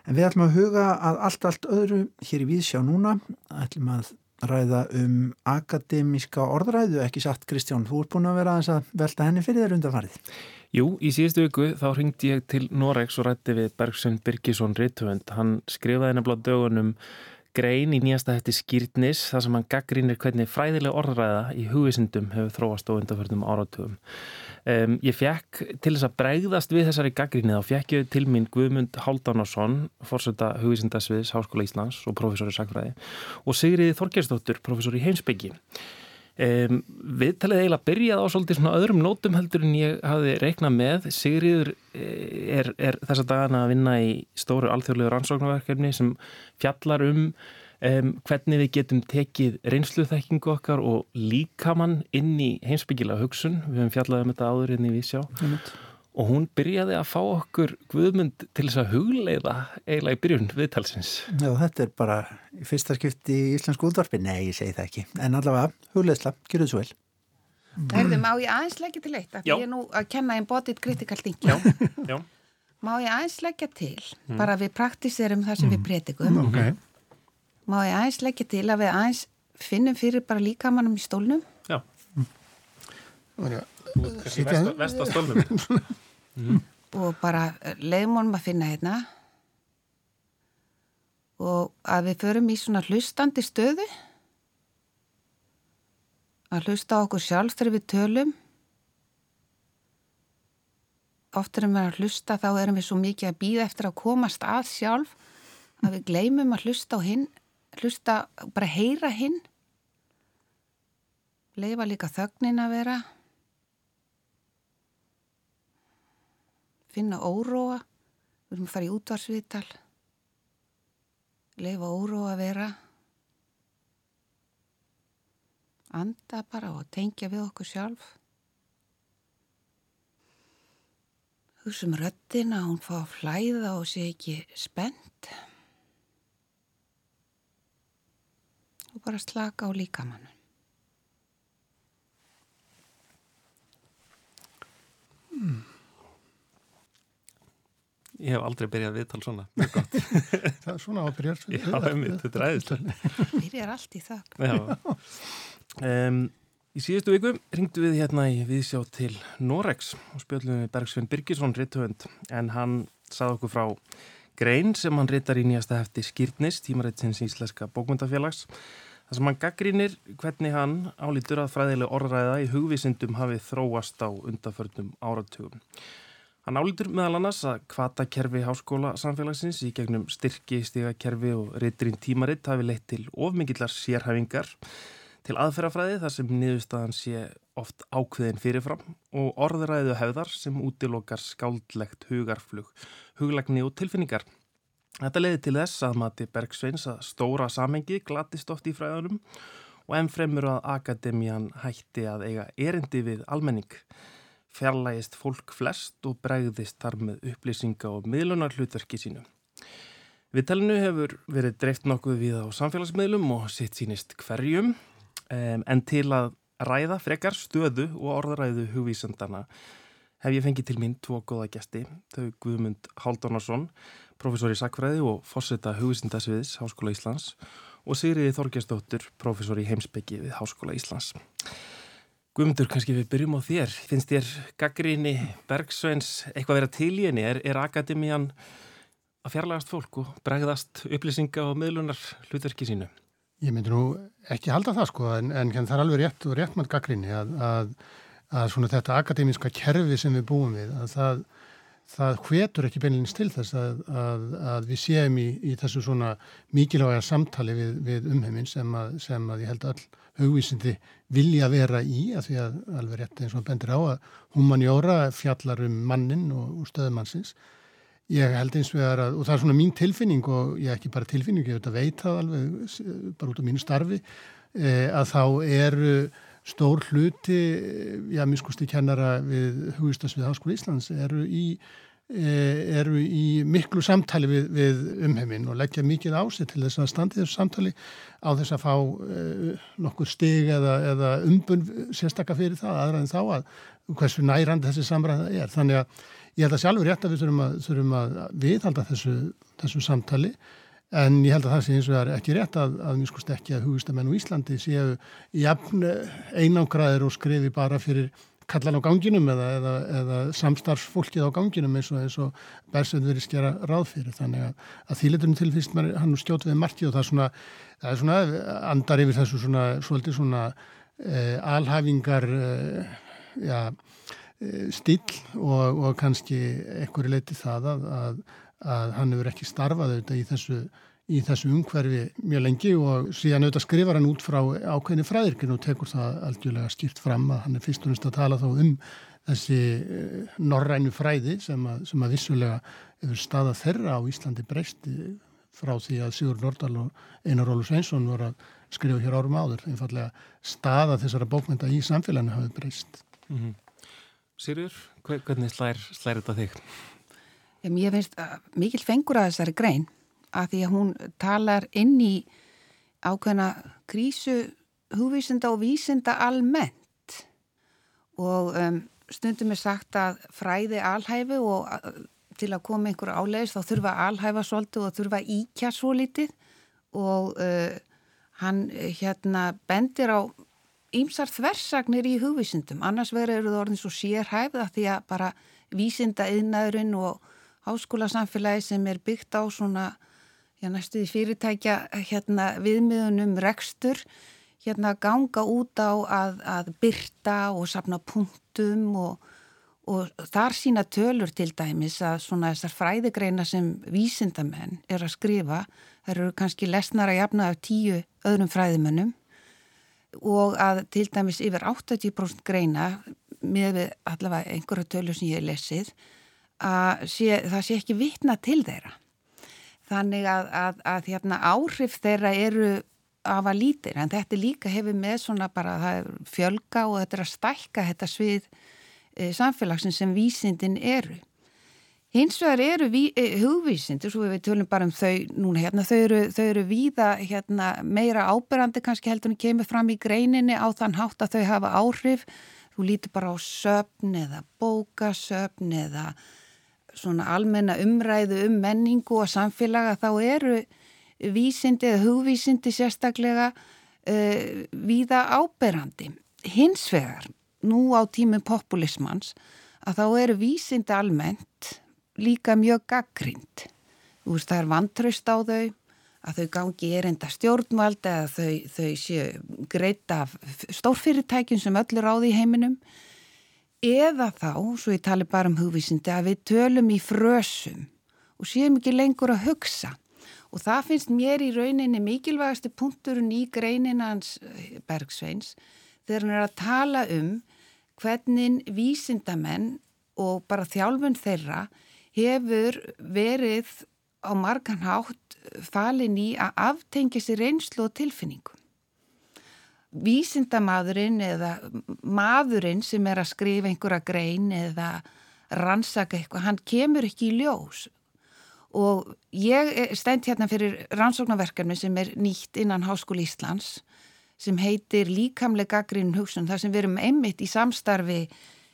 Speaker 2: En við ætlum að huga að allt, allt öðru hér í Víðsjá núna. Ætlum að ræða um akademíska orðræðu, ekki satt Kristján þú ert búin að vera að velta henni fyrir þér undanfarið
Speaker 1: Jú, í síðustu viku þá ringdi ég til Noregs og rætti við Bergsson Birgisson Rittvönd. Hann skrifaði nefnilega dögunum grein í nýjasta hætti skýrtnis þar sem hann gaggrínir hvernig fræðilega orðræða í hugisindum hefur þróast á undanförnum áratugum. Um, ég fekk til þess að bregðast við þessari gaggríni þá fekk ég til mín Guðmund Háldánarsson, fórseta hugisindasviðs Háskóla Íslands og professor í sakfræði og Sigriði Þorgersdóttur, professor í heimsbyggi. Um, við talið eiginlega byrjað á svolítið svona öðrum nótum heldur en ég hafði reiknað með Sigriður eh, er, er þessa dagana að vinna í stóru alþjóðlegu rannsóknarverkefni sem fjallar um, um hvernig við getum tekið reynsluþekkingu okkar og líkamann inn í heimsbyggilega hugsun við höfum fjallað um þetta áður inn í Vísjá og hún byrjaði að fá okkur Guðmund til þess að hugleiða eiginlega í byrjun viðtalsins.
Speaker 2: Já, þetta er bara í fyrsta skipti í Íslensku útvarpi. Nei, ég segi það ekki. En allavega, hugleisla, gjur þið svo vel.
Speaker 7: Herðu, má ég aðeins leggja til eitt? Af. Því ég er nú að kenna embodied critical thinking.
Speaker 1: Já, já.
Speaker 7: Má ég aðeins leggja til, bara við praktiserum það sem við predikum.
Speaker 2: Ok.
Speaker 7: Má ég aðeins leggja til að við aðeins finnum fyrir bara líkamannum í stólnum.
Speaker 1: já.
Speaker 8: Já,
Speaker 1: Þú ert kannski versta, versta stólnum.
Speaker 7: og bara leiðum honum að finna hérna og að við förum í svona hlustandi stöðu að hlusta á okkur sjálf þegar við tölum oft erum við að hlusta þá erum við svo mikið að býða eftir að komast að sjálf að við gleymum að hlusta á hinn hlusta, bara heyra hinn. Leifa líka þögnin að vera. Finna óróa, við erum að fara í útvarsviðtal, leifa óróa að vera, anda bara og tengja við okkur sjálf. Húsum röddina, hún fá að flæða og sé ekki spennt. Og bara slaka á líkamann.
Speaker 1: Ég hef aldrei byrjað viðtal svona.
Speaker 8: Það er svona ábyrjar.
Speaker 1: Já, einmitt, þetta er æðislega.
Speaker 7: Byrjar allt í.
Speaker 1: Já. Um, í síðustu viku ringdu við hérna í viðsjá til Norex og spjöldum við Bergsvein Birgisson Ritthöfund en hann sagði okkur frá grein sem hann rittar í nýjasta hefti Skýrtnis, tímaritsins íslenska bókmyndafélags þar sem hann gaggrínir hvernig hann álítur að fræðileg orðræða í hugvísindum hafi þróast á undaförnum áratugum. Hann álítur meðal annars að kvatakerfi háskóla samfélagsins í gegnum styrki, stigakerfi og reytirinn tímaritt hafi leitt til ofmingillar sérhæfingar til aðferðafræði þar sem niðurstaðan sé oft ákveðin fyrirfram og orðræðu hefðar sem útilokar skáldlegt hugarflug, huglegni og tilfinningar. Þetta leiði til þess að mati Bergsveins að stóra samengi glatist oft í fræðunum og ennfremur að akademían hætti að eiga erindi við almenning fjarlægist fólk flest og bregðist þar með upplýsinga og miðlunar hlutverki sínu. Viðtalinu hefur verið dreift nokkuð við á samfélagsmiðlum og sitt sínist hverjum, um, en til að ræða frekar stöðu og orðræðu hugvísandana hef ég fengið til mín tvo góða gesti, þau Guðmund Haldunarsson, professor í sakfræði og fórseta hugvísindasviðs Háskóla Íslands og Sigriði Þorgestóttur, professor í heimsbyggi við Háskóla Íslands. Guðmundur, kannski við byrjum á þér. Finnst þér gaggríni Bergsveins eitthvað vera til í henni? Er, er akademían að fjarlægast fólk og bregðast upplýsinga og miðlunar hlutverki sínu?
Speaker 8: Ég myndi nú ekki halda það sko en, en það er alveg rétt og rétt með gaggrinni að, að, að svona þetta akademíska kerfi sem við búum við að það, það hvetur ekki beinleins til þess að, að við séum í, í þessu svona mikilvæga samtali við, við umheiminn sem, sem að ég held all hugvísindi vilja vera í að því að alveg rétt eins og bendir á að humanjóra fjallar um mannin og, og stöðumannsins Ég held eins vegar að, og það er svona mín tilfinning og ég ekki bara tilfinning, ég veit það alveg bara út á mínu starfi, eh, að þá eru stór hluti, já, miskusti kennara við Hugustasvið Háskóla Íslands eru í, eh, eru í miklu samtali við, við umheiminn og leggja mikið á sig til þess að standi þessu samtali á þess að fá eh, nokkur stig eða, eða umbun sérstakka fyrir það, aðra en þá að hversu nærand þessi samræða er. Þannig að Ég held að sjálfur rétt að við þurfum að, þurfum að viðhalda þessu, þessu samtali en ég held að það sé eins og það er ekki rétt að, að mjög skust ekki að hugustamenn á Íslandi séu jafn einangraðir og skrifi bara fyrir kallan á ganginum eða, eða, eða samstarfsfólkið á ganginum eins og, eins og Bersveið verið skjara ráð fyrir. Þannig að, að þýletunum til fyrst maður hann stjótt við markið og það er svona, það er svona andar yfir þessu svona, svolítið svona eh, alhafingar eh, já stíl og, og kannski einhverju leiti það að, að, að hann hefur ekki starfað auðvitað í þessu, í þessu umhverfi mjög lengi og síðan auðvitað skrifar hann út frá ákveðinu fræðirkinu og tekur það algjörlega skýrt fram að hann er fyrst og næst að tala þá um þessi norrænu fræði sem að, sem að vissulega hefur staða þeirra á Íslandi breysti frá því að Sigur Nordal og Einar Rólu Sveinsson voru að skrifa hér árum áður einfallega staða þessara bókmynda í samfélaginu hafi breyst
Speaker 1: Mm -hmm. Sýrjur, hvernig slær, slær þetta þig?
Speaker 7: Ég finnst mikil fengur að þessari grein að því að hún talar inn í ákveðna krísu hugvísinda og vísinda almennt og um, stundum er sagt að fræði alhæfi og að, til að koma einhver álegis þá þurfa alhæfa svolítið og þurfa íkja svo litið og uh, hann hérna bendir á ýmsar þversagnir í hugvísindum. Annars verður það orðin svo sérhæfða því að bara vísinda yðnaðurinn og háskólasamfélagi sem er byggt á svona já, næstuði fyrirtækja hérna, viðmiðunum rekstur hérna ganga út á að, að byrta og sapna punktum og, og þar sína tölur til dæmis að svona þessar fræðigreina sem vísindamenn er að skrifa, þær eru kannski lesnar að jafna af tíu öðrum fræðimennum og að til dæmis yfir 80% greina með allavega einhverja tölur sem ég hef lesið að sé, það sé ekki vitna til þeirra. Þannig að, að, að hérna, áhrif þeirra eru af að lítir en þetta líka hefur með svona bara fjölga og þetta er að stækka þetta svið e, samfélagsins sem vísindin eru. Hins vegar eru ví, e, hugvísindir, svo við tölum bara um þau núna hérna, þau eru, þau eru víða hérna, meira ábyrrandi kannski heldur en kemur fram í greininni á þann hátt að þau hafa áhrif. Þú lítur bara á söfn eða bókasöfn eða svona almenna umræðu um menningu og samfélaga þá eru vísindi eða hugvísindi sérstaklega uh, víða áberandi. Hins vegar, nú á tímum populismans, að þá eru vísindi almennt líka mjög gaggrind. Þú veist, það er vantraust á þau, að þau gangi erinda stjórnvald eða þau, þau séu greita stórfyrirtækjum sem öllur á því heiminum eða þá, svo ég tali bara um hugvísindi, að við tölum í frösum og séum ekki lengur að hugsa og það finnst mér í rauninni mikilvægasti punkturinn í greininans eh, Bergsveins þegar hann er að tala um hvernig vísindamenn og bara þjálfun þeirra hefur verið á margan hátt falin í að aftengja sér reynslu og tilfinningu. Vísindamadurinn eða maðurinn sem er að skrifa einhverja grein eða rannsaka eitthvað, hann kemur ekki í ljós. Og ég stend hérna fyrir rannsóknarverkefni sem er nýtt innan Háskóli Íslands sem heitir líkamlega grinn hugsun þar sem við erum einmitt í samstarfi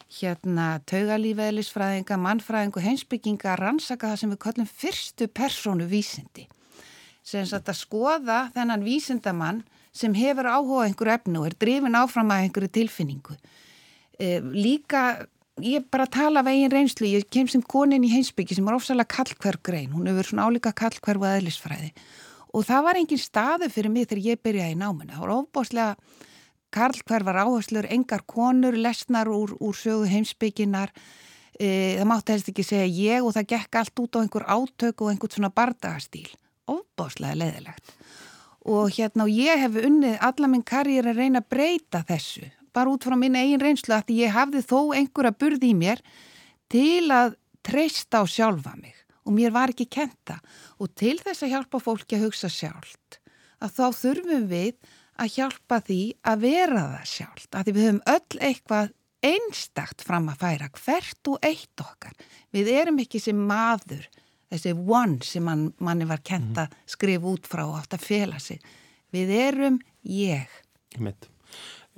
Speaker 7: hérna taugalífeðlisfræðinga, mannfræðing og heimsbygginga að rannsaka það sem við kallum fyrstu persónu vísindi sem að skoða þennan vísindamann sem hefur áhuga einhverju efnu og er drifin áfram að einhverju tilfinningu. E, líka, ég bara tala eigin reynslu, ég kem sem konin í heimsbyggi sem er ofsalega kallkverf grein, hún hefur svona álíka kallkverf og aðlisfræði og það var engin staðu fyrir mig þegar ég byrjaði í náminu. Það var ofbáslega kallkverfar áherslur, engar konur, lesnar úr, úr sögu heimsbygginar, e, það mátti helst ekki segja ég og það gekk allt út á einhver átök og einhvern svona bardagastýl. Ofbáslega leðilegt og hérna og ég hef unnið alla minn karriér að reyna að breyta þessu. Bara út frá minn eigin reynslu að ég hafði þó einhverja burði í mér til að treysta á sjálfa mig. Og mér var ekki kenta. Og til þess að hjálpa fólki að hugsa sjálft að þá þurfum við að hjálpa því að vera það sjálft að við höfum öll eitthvað einstakt fram að færa hvert og eitt okkar við erum ekki sem maður þessi one sem mann, manni var kent mhm. að skrifa út frá og átt að fela sig. Við erum ég.
Speaker 1: Mitt.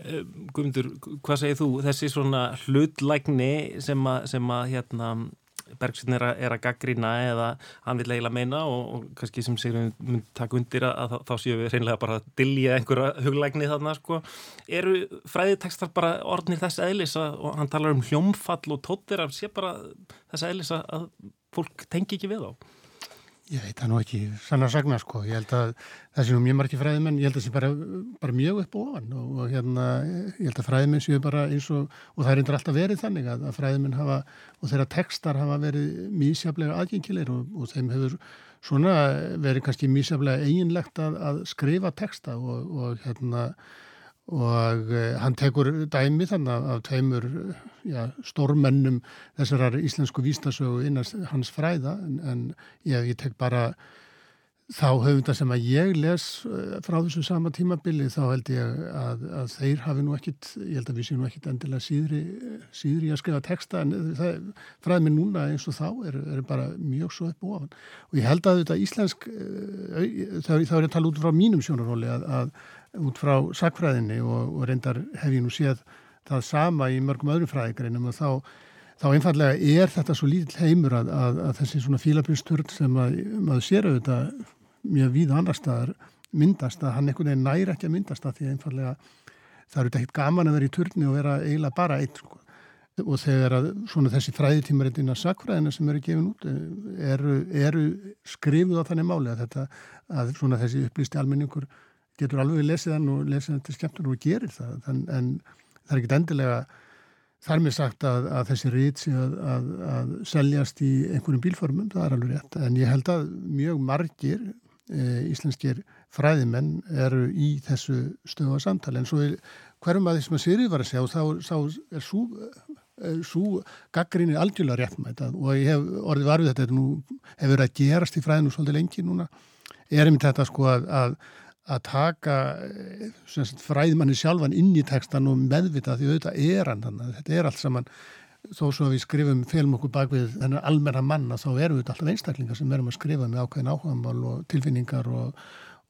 Speaker 1: Eh, Guðmundur, hvað segir þú? Þessi svona hlutlægni sem að, sem að hérna, Bergsson er, er að gaggrína eða hann vil eiginlega meina og, og kannski sem sér mynd takk undir að, að þá séum við reynilega bara að dilja einhverja huglægni þarna sko. Eru fræðitekstar bara orðnir þess aðlis og hann talar um hljómfall og tóttir að sé bara þess aðlis að fólk tengi ekki við á?
Speaker 8: Ég veit það nú ekki sann að sagna sko, ég held að það sé nú mjög margi fræðimenn, ég held að það sé bara, bara mjög upp og ofan og, og hérna ég held að fræðimenn séu bara eins og og það er eindir alltaf verið þannig að, að fræðimenn hafa og þeirra tekstar hafa verið mísjaflega aðgengilegir og, og þeim hefur svona verið kannski mísjaflega eiginlegt að, að skrifa teksta og hérna og uh, hann tekur dæmi þannig af tveimur ja, stórmennum þessarar íslensku vísnasögu innan hans fræða. En, en ég, ég tek bara þá höfunda sem að ég les eh, frá þessu sama tímabili þá held ég að, að þeir hafi nú ekkit, ég held að við séum nú ekkit endilega síðri, síðri að skrifa texta en það fræði mig núna eins og þá er, er bara mjög svo upp og ofan. Og ég held að þetta íslensk þá er ég að tala út frá mínum sjónaróli að, að út frá sakfræðinni og, og reyndar hef ég nú séð það sama í mörgum öðrum fræðigreinum og þá, þá einfallega er þetta svo lítill heimur að, að, að þessi svona fílabrinsturn sem að maður sér auðvitað mjög víð annar staðar myndast að hann einhvern veginn næri ekki að myndast að því að einfallega það eru ekkit gaman að vera í turni og vera eiginlega bara eitt sko. og þegar að svona þessi fræðitímaritinn að sakfræðina sem eru gefin út eh, eru, eru skrifuð á þannig máli að þetta að svona þessi upplýsti almenningur getur alveg lesið hann og lesið hann til skemmtur og gerir það. Þann, en það er ekkit endilega þar með sagt að, að þessi rít sé að, að, að seljast í einhverjum bílformum, það er alveg rétt. En ég held að mjög margir e, íslenskir fræðimenn eru í þessu stöðu á samtali. En svo er hverjum að því sem að Sirið var að og þá, þá er svo svo gaggrinni algjörlega réttmætt og ég hef orðið varfið þetta nú hefur verið að gerast í fræðinu svolítið lengi núna. Er einmitt þetta sko að, að að taka eh, fræðmanni sjálfan inn í tekstan og meðvita því auðvitað er hann þannig að þetta er allt saman þó svo að við skrifum félum okkur bak við þennan almenna manna þá erum við alltaf einstaklingar sem erum að skrifa með ákveðin áhugamál og tilfinningar og,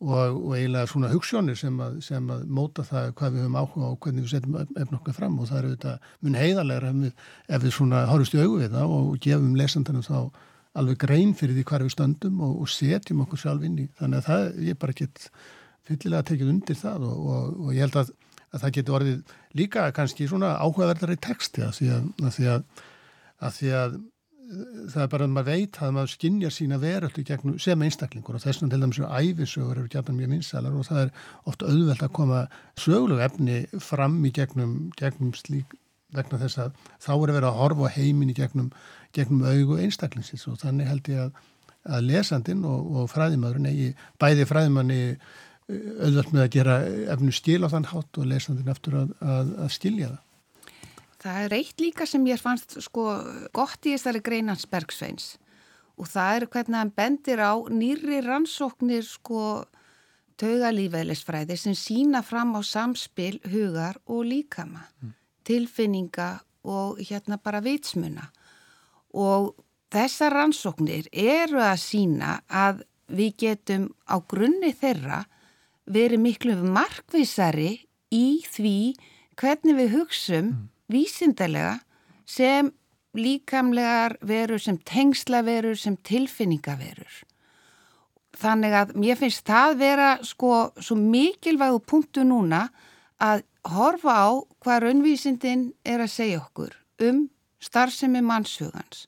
Speaker 8: og, og eiginlega svona hugssjónir sem sem að móta það hvað við höfum áhuga og hvernig við setjum efn okkar fram. Og það eru auðvitað mun heiðarlegra ef við, ef við svona horfust í augu við það og gefum lesandanum þá alveg grein fyrir því hvað við stöndum og, og setjum okkur sjálf inn í. Þannig að það ég bara get fyllilega tekið undir það og, og, og ég held að, að það getur orðið líka kannski svona áhugaverðari texti að því að, að, því að því að það er bara að maður veit að maður skinnja sína veröldu gegnum sem einstaklingur og þess vegna til dæmis og æfisögur eru gætan mjög minnsælar og það er ofta auðvelt að koma sögulegu efni fram í gegnum, gegnum slík vegna þess að þá er að vera að horfa heimin í gegnum, gegnum augu einstaklingsins og þannig held ég að, að lesandin og, og fræðimæðurinn eigi bæði fræðimanni auðvöld með að gera efnu stíl á þann hátt og lesandin eftir að, að, að skilja það.
Speaker 7: Það er eitt líka sem ég fannst sko gott í þessari greinans Bergsveins og það er hvernig hann bendir á nýri rannsóknir sko taugalífælisfræði sem sína fram á samspil hugar og líkama, mm. tilfinninga og hérna bara vitsmuna og þessar rannsóknir eru að sína að við getum á grunni þeirra verið miklu markvísari í því hvernig við hugsum mm. vísindarlega sem líkamlegar verur, sem tengslaverur, sem tilfinningaverur. Þannig að mér finnst það vera sko svo mikilvægu punktu núna að horfa á hvað raunvísindin er að segja okkur um starfsemi mannshugans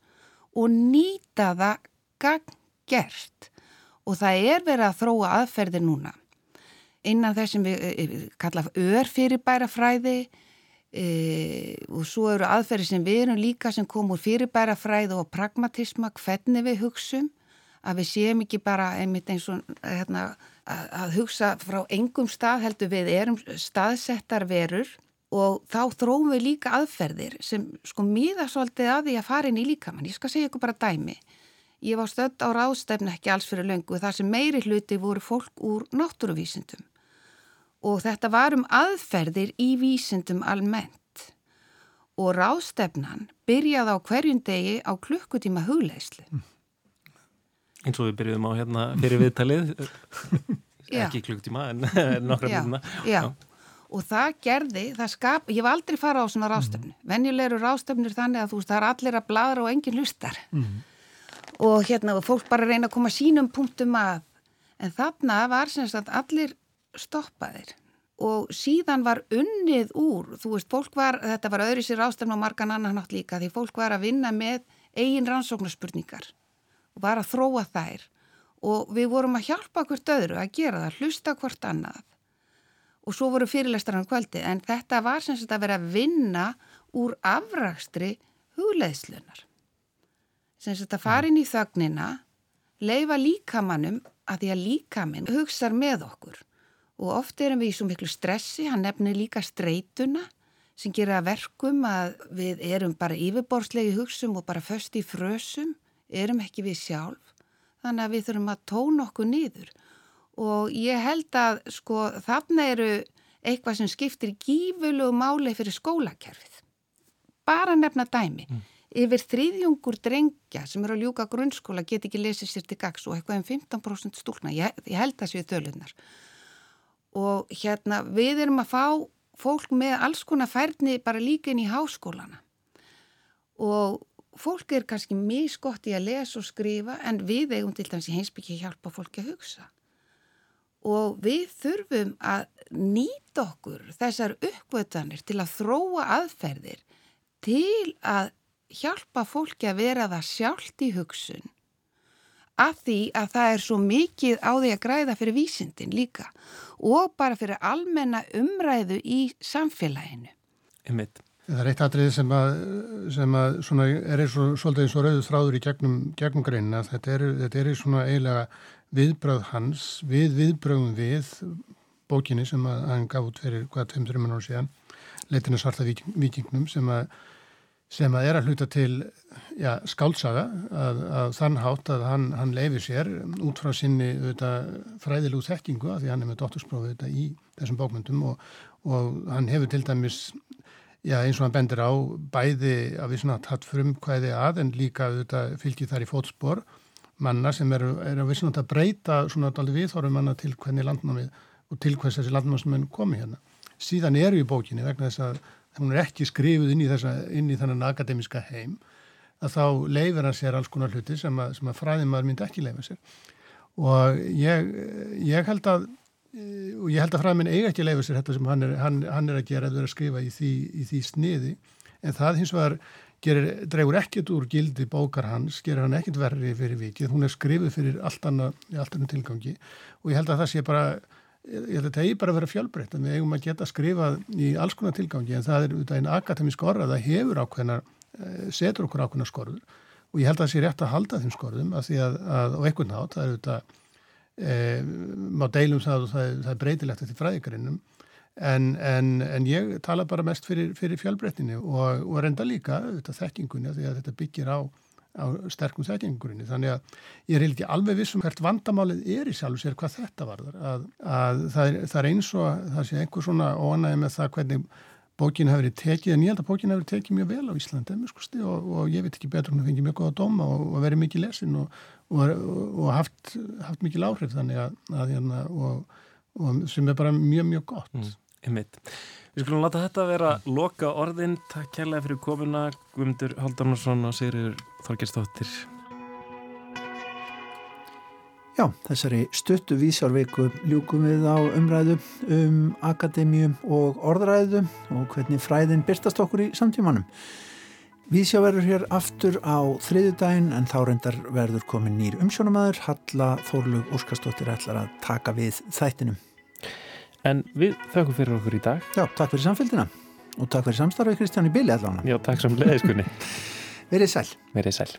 Speaker 7: og nýta það ganggert og það er verið að þróa aðferði núna innan þess sem við e, e, kalla örfyrirbæra fræði e, og svo eru aðferði sem við erum líka sem komur fyrirbæra fræði og pragmatisma hvernig við hugsum að við séum ekki bara einmitt eins og hérna, að, að hugsa frá engum stað heldur við erum staðsettar verur og þá þróum við líka aðferðir sem sko míða svolítið að því að fara inn í líkamann. Ég skal segja ykkur bara dæmi. Ég var stödd á ráðstefn ekki alls fyrir löngu þar sem meiri hluti voru fólk úr náttúruvísindum og þetta var um aðferðir í vísindum almennt og ráðstefnan byrjaði á hverjum degi á klukkutíma hugleislu. Mm.
Speaker 1: Eins og við byrjuðum á hérna fyrir viðtalið, ekki klukkutíma en nokkra minna.
Speaker 7: Já, já. og það gerði, það skap, ég var aldrei fara á svona ráðstefnu. Mm. Venjulegur ráðstefnur þannig að þú veist, það er allir að bladra og engin hlustar. Mm. Og hérna, og fólk bara reyna að koma sínum punktum að, en þarna var sem sagt allir stoppaðir og síðan var unnið úr, þú veist, fólk var, þetta var öðru sér ástæfn og margan annan nátt líka, því fólk var að vinna með eigin rannsóknarspurningar og var að þróa þær. Og við vorum að hjálpa hvert öðru að gera það, hlusta hvort annað. Og svo voru fyrirlestar á kvöldi en þetta var sem sagt að vera að vinna úr afrækstri hugleðslunar sem sagt að fara inn í þögnina leifa líkamannum að því að líkaminn hugsar með okkur og oft erum við í svo miklu stressi, hann nefnir líka streytuna sem gera verkum að við erum bara yfirborslegi hugssum og bara föst í frösum, erum ekki við sjálf. þannig að við þurfum að tóna okkur niður og ég held að sko þarna eru eitthvað sem skiptir gífulegu máli fyrir skólakerfið. Bara nefna dæmi. Mm. Yfir þriðjungur drengja sem eru að ljúka grunnskóla get ekki lesið sér til gags og eitthvað um 15% stúlna. Ég, ég held það séu þölunar. Og hérna við erum að fá fólk með alls konar færni bara líka inn í háskólana. Og fólk er kannski misgott í að lesa og skrifa en við eigum til dæmis í heimsbyggi hjálpa fólki að hugsa og við þurfum að nýta okkur þessar uppvötanir til að þróa aðferðir til að hjálpa fólki að vera það sjálft í hugsun af því að það er svo mikið á því að græða fyrir vísindin líka og bara fyrir almenna umræðu í samfélaginu.
Speaker 1: Einmitt.
Speaker 8: Það er eitt atrið sem að, sem að er eins og svolítið eins og rauðu þráður í gegnum, gegnum greinina. Þetta er, þetta er svona eiginlega viðbröð hans við viðbröðum við bókinni sem að hann gaf út fyrir hvaða 2-3 minnur síðan leitina svarta vikingnum sem að sem að er að hluta til ja, skálsaga að, að þann hátt að hann, hann leifir sér út frá sinni fræðilegu þekkingu að því hann er með dóttursprófi í þessum bókmyndum og, og hann hefur til dæmis já, eins og hann bendir á bæði að við svona hatt frumkvæði að en líka auðvitað, fylgir þar í fótspor manna sem eru, eru að vissunátt að breyta svona alveg viðþórum manna til hvernig landnámið og til hvers þessi landnámsmenn komi hérna. Síðan eru í bókinni vegna þess að hún er ekki skrifuð inn í, þessa, inn í þannan akademiska heim að þá leifir hann sér alls konar hluti sem að, að fræðimar myndi ekki leifa sér. Og ég, ég held að og ég held að fræðiminn eiga ekki leifa sér þetta sem hann er, hann, hann er að gera að vera að skrifa í því, í því sniði. En það hins vegar gerir, dregur ekkert úr gildi bókar hans, gerir hann ekkert verri fyrir vikið, hún er skrifið fyrir allt annað, allt annað tilgangi. Og ég held að það sé bara, ég held að það er bara að vera fjálbreytt, en við eigum að geta skrifað í alls konar tilgangi, en það er auðvitað einn akademisk orða, það hefur ákveðnar eh, setur okkur ákveðnar skorður. Og ég held að það sé rétt að halda þeim skorðum að því að, að á einhvern nátt, það er auðvitað e, má deilum það og það, það er breytilegt eftir fræðikarinnum En, en, en ég tala bara mest fyrir, fyrir fjálbrettinni og, og reynda líka þetta þekkingunni því að þetta byggir á, á sterkum þekkingunni þannig að ég er ekki alveg vissum hvert vandamálið er í sjálf sér hvað þetta varðar. Að, að það, er, það er eins og það sé einhver svona óanæði með það hvernig bókin hefur verið tekið en ég held að bókin hefur verið tekið mjög vel á Íslandi og, og ég veit ekki betur hún að fengi mjög góða dóma og, og verið mikið lesin og haft, haft mikið láhrif þannig að, að hérna, og sem er bara mjög mjög gott. Mm.
Speaker 1: Við skulum láta þetta vera loka orðin. Takk kærlega fyrir komuna Guðmundur Haldarnarsson og Sigriður Þorgerstóttir.
Speaker 2: Já, þessari stuttu vísarveiku ljúkum við á umræðu um akademíum og orðræðu og hvernig fræðin byrtast okkur í samtímanum. Vísjá verður hér aftur á þriðu daginn en þá reyndar verður komin nýr umsjónumæður Halla Þorlug Úrskastóttir ætlar að taka við þættinum.
Speaker 1: En við þökkum fyrir okkur í dag.
Speaker 2: Já, takk fyrir samfélgina og takk fyrir samstarfið Kristján í Bili allavega.
Speaker 1: Já, takk sem leiðiskunni.
Speaker 2: Verið sæl.
Speaker 1: Verið sæl.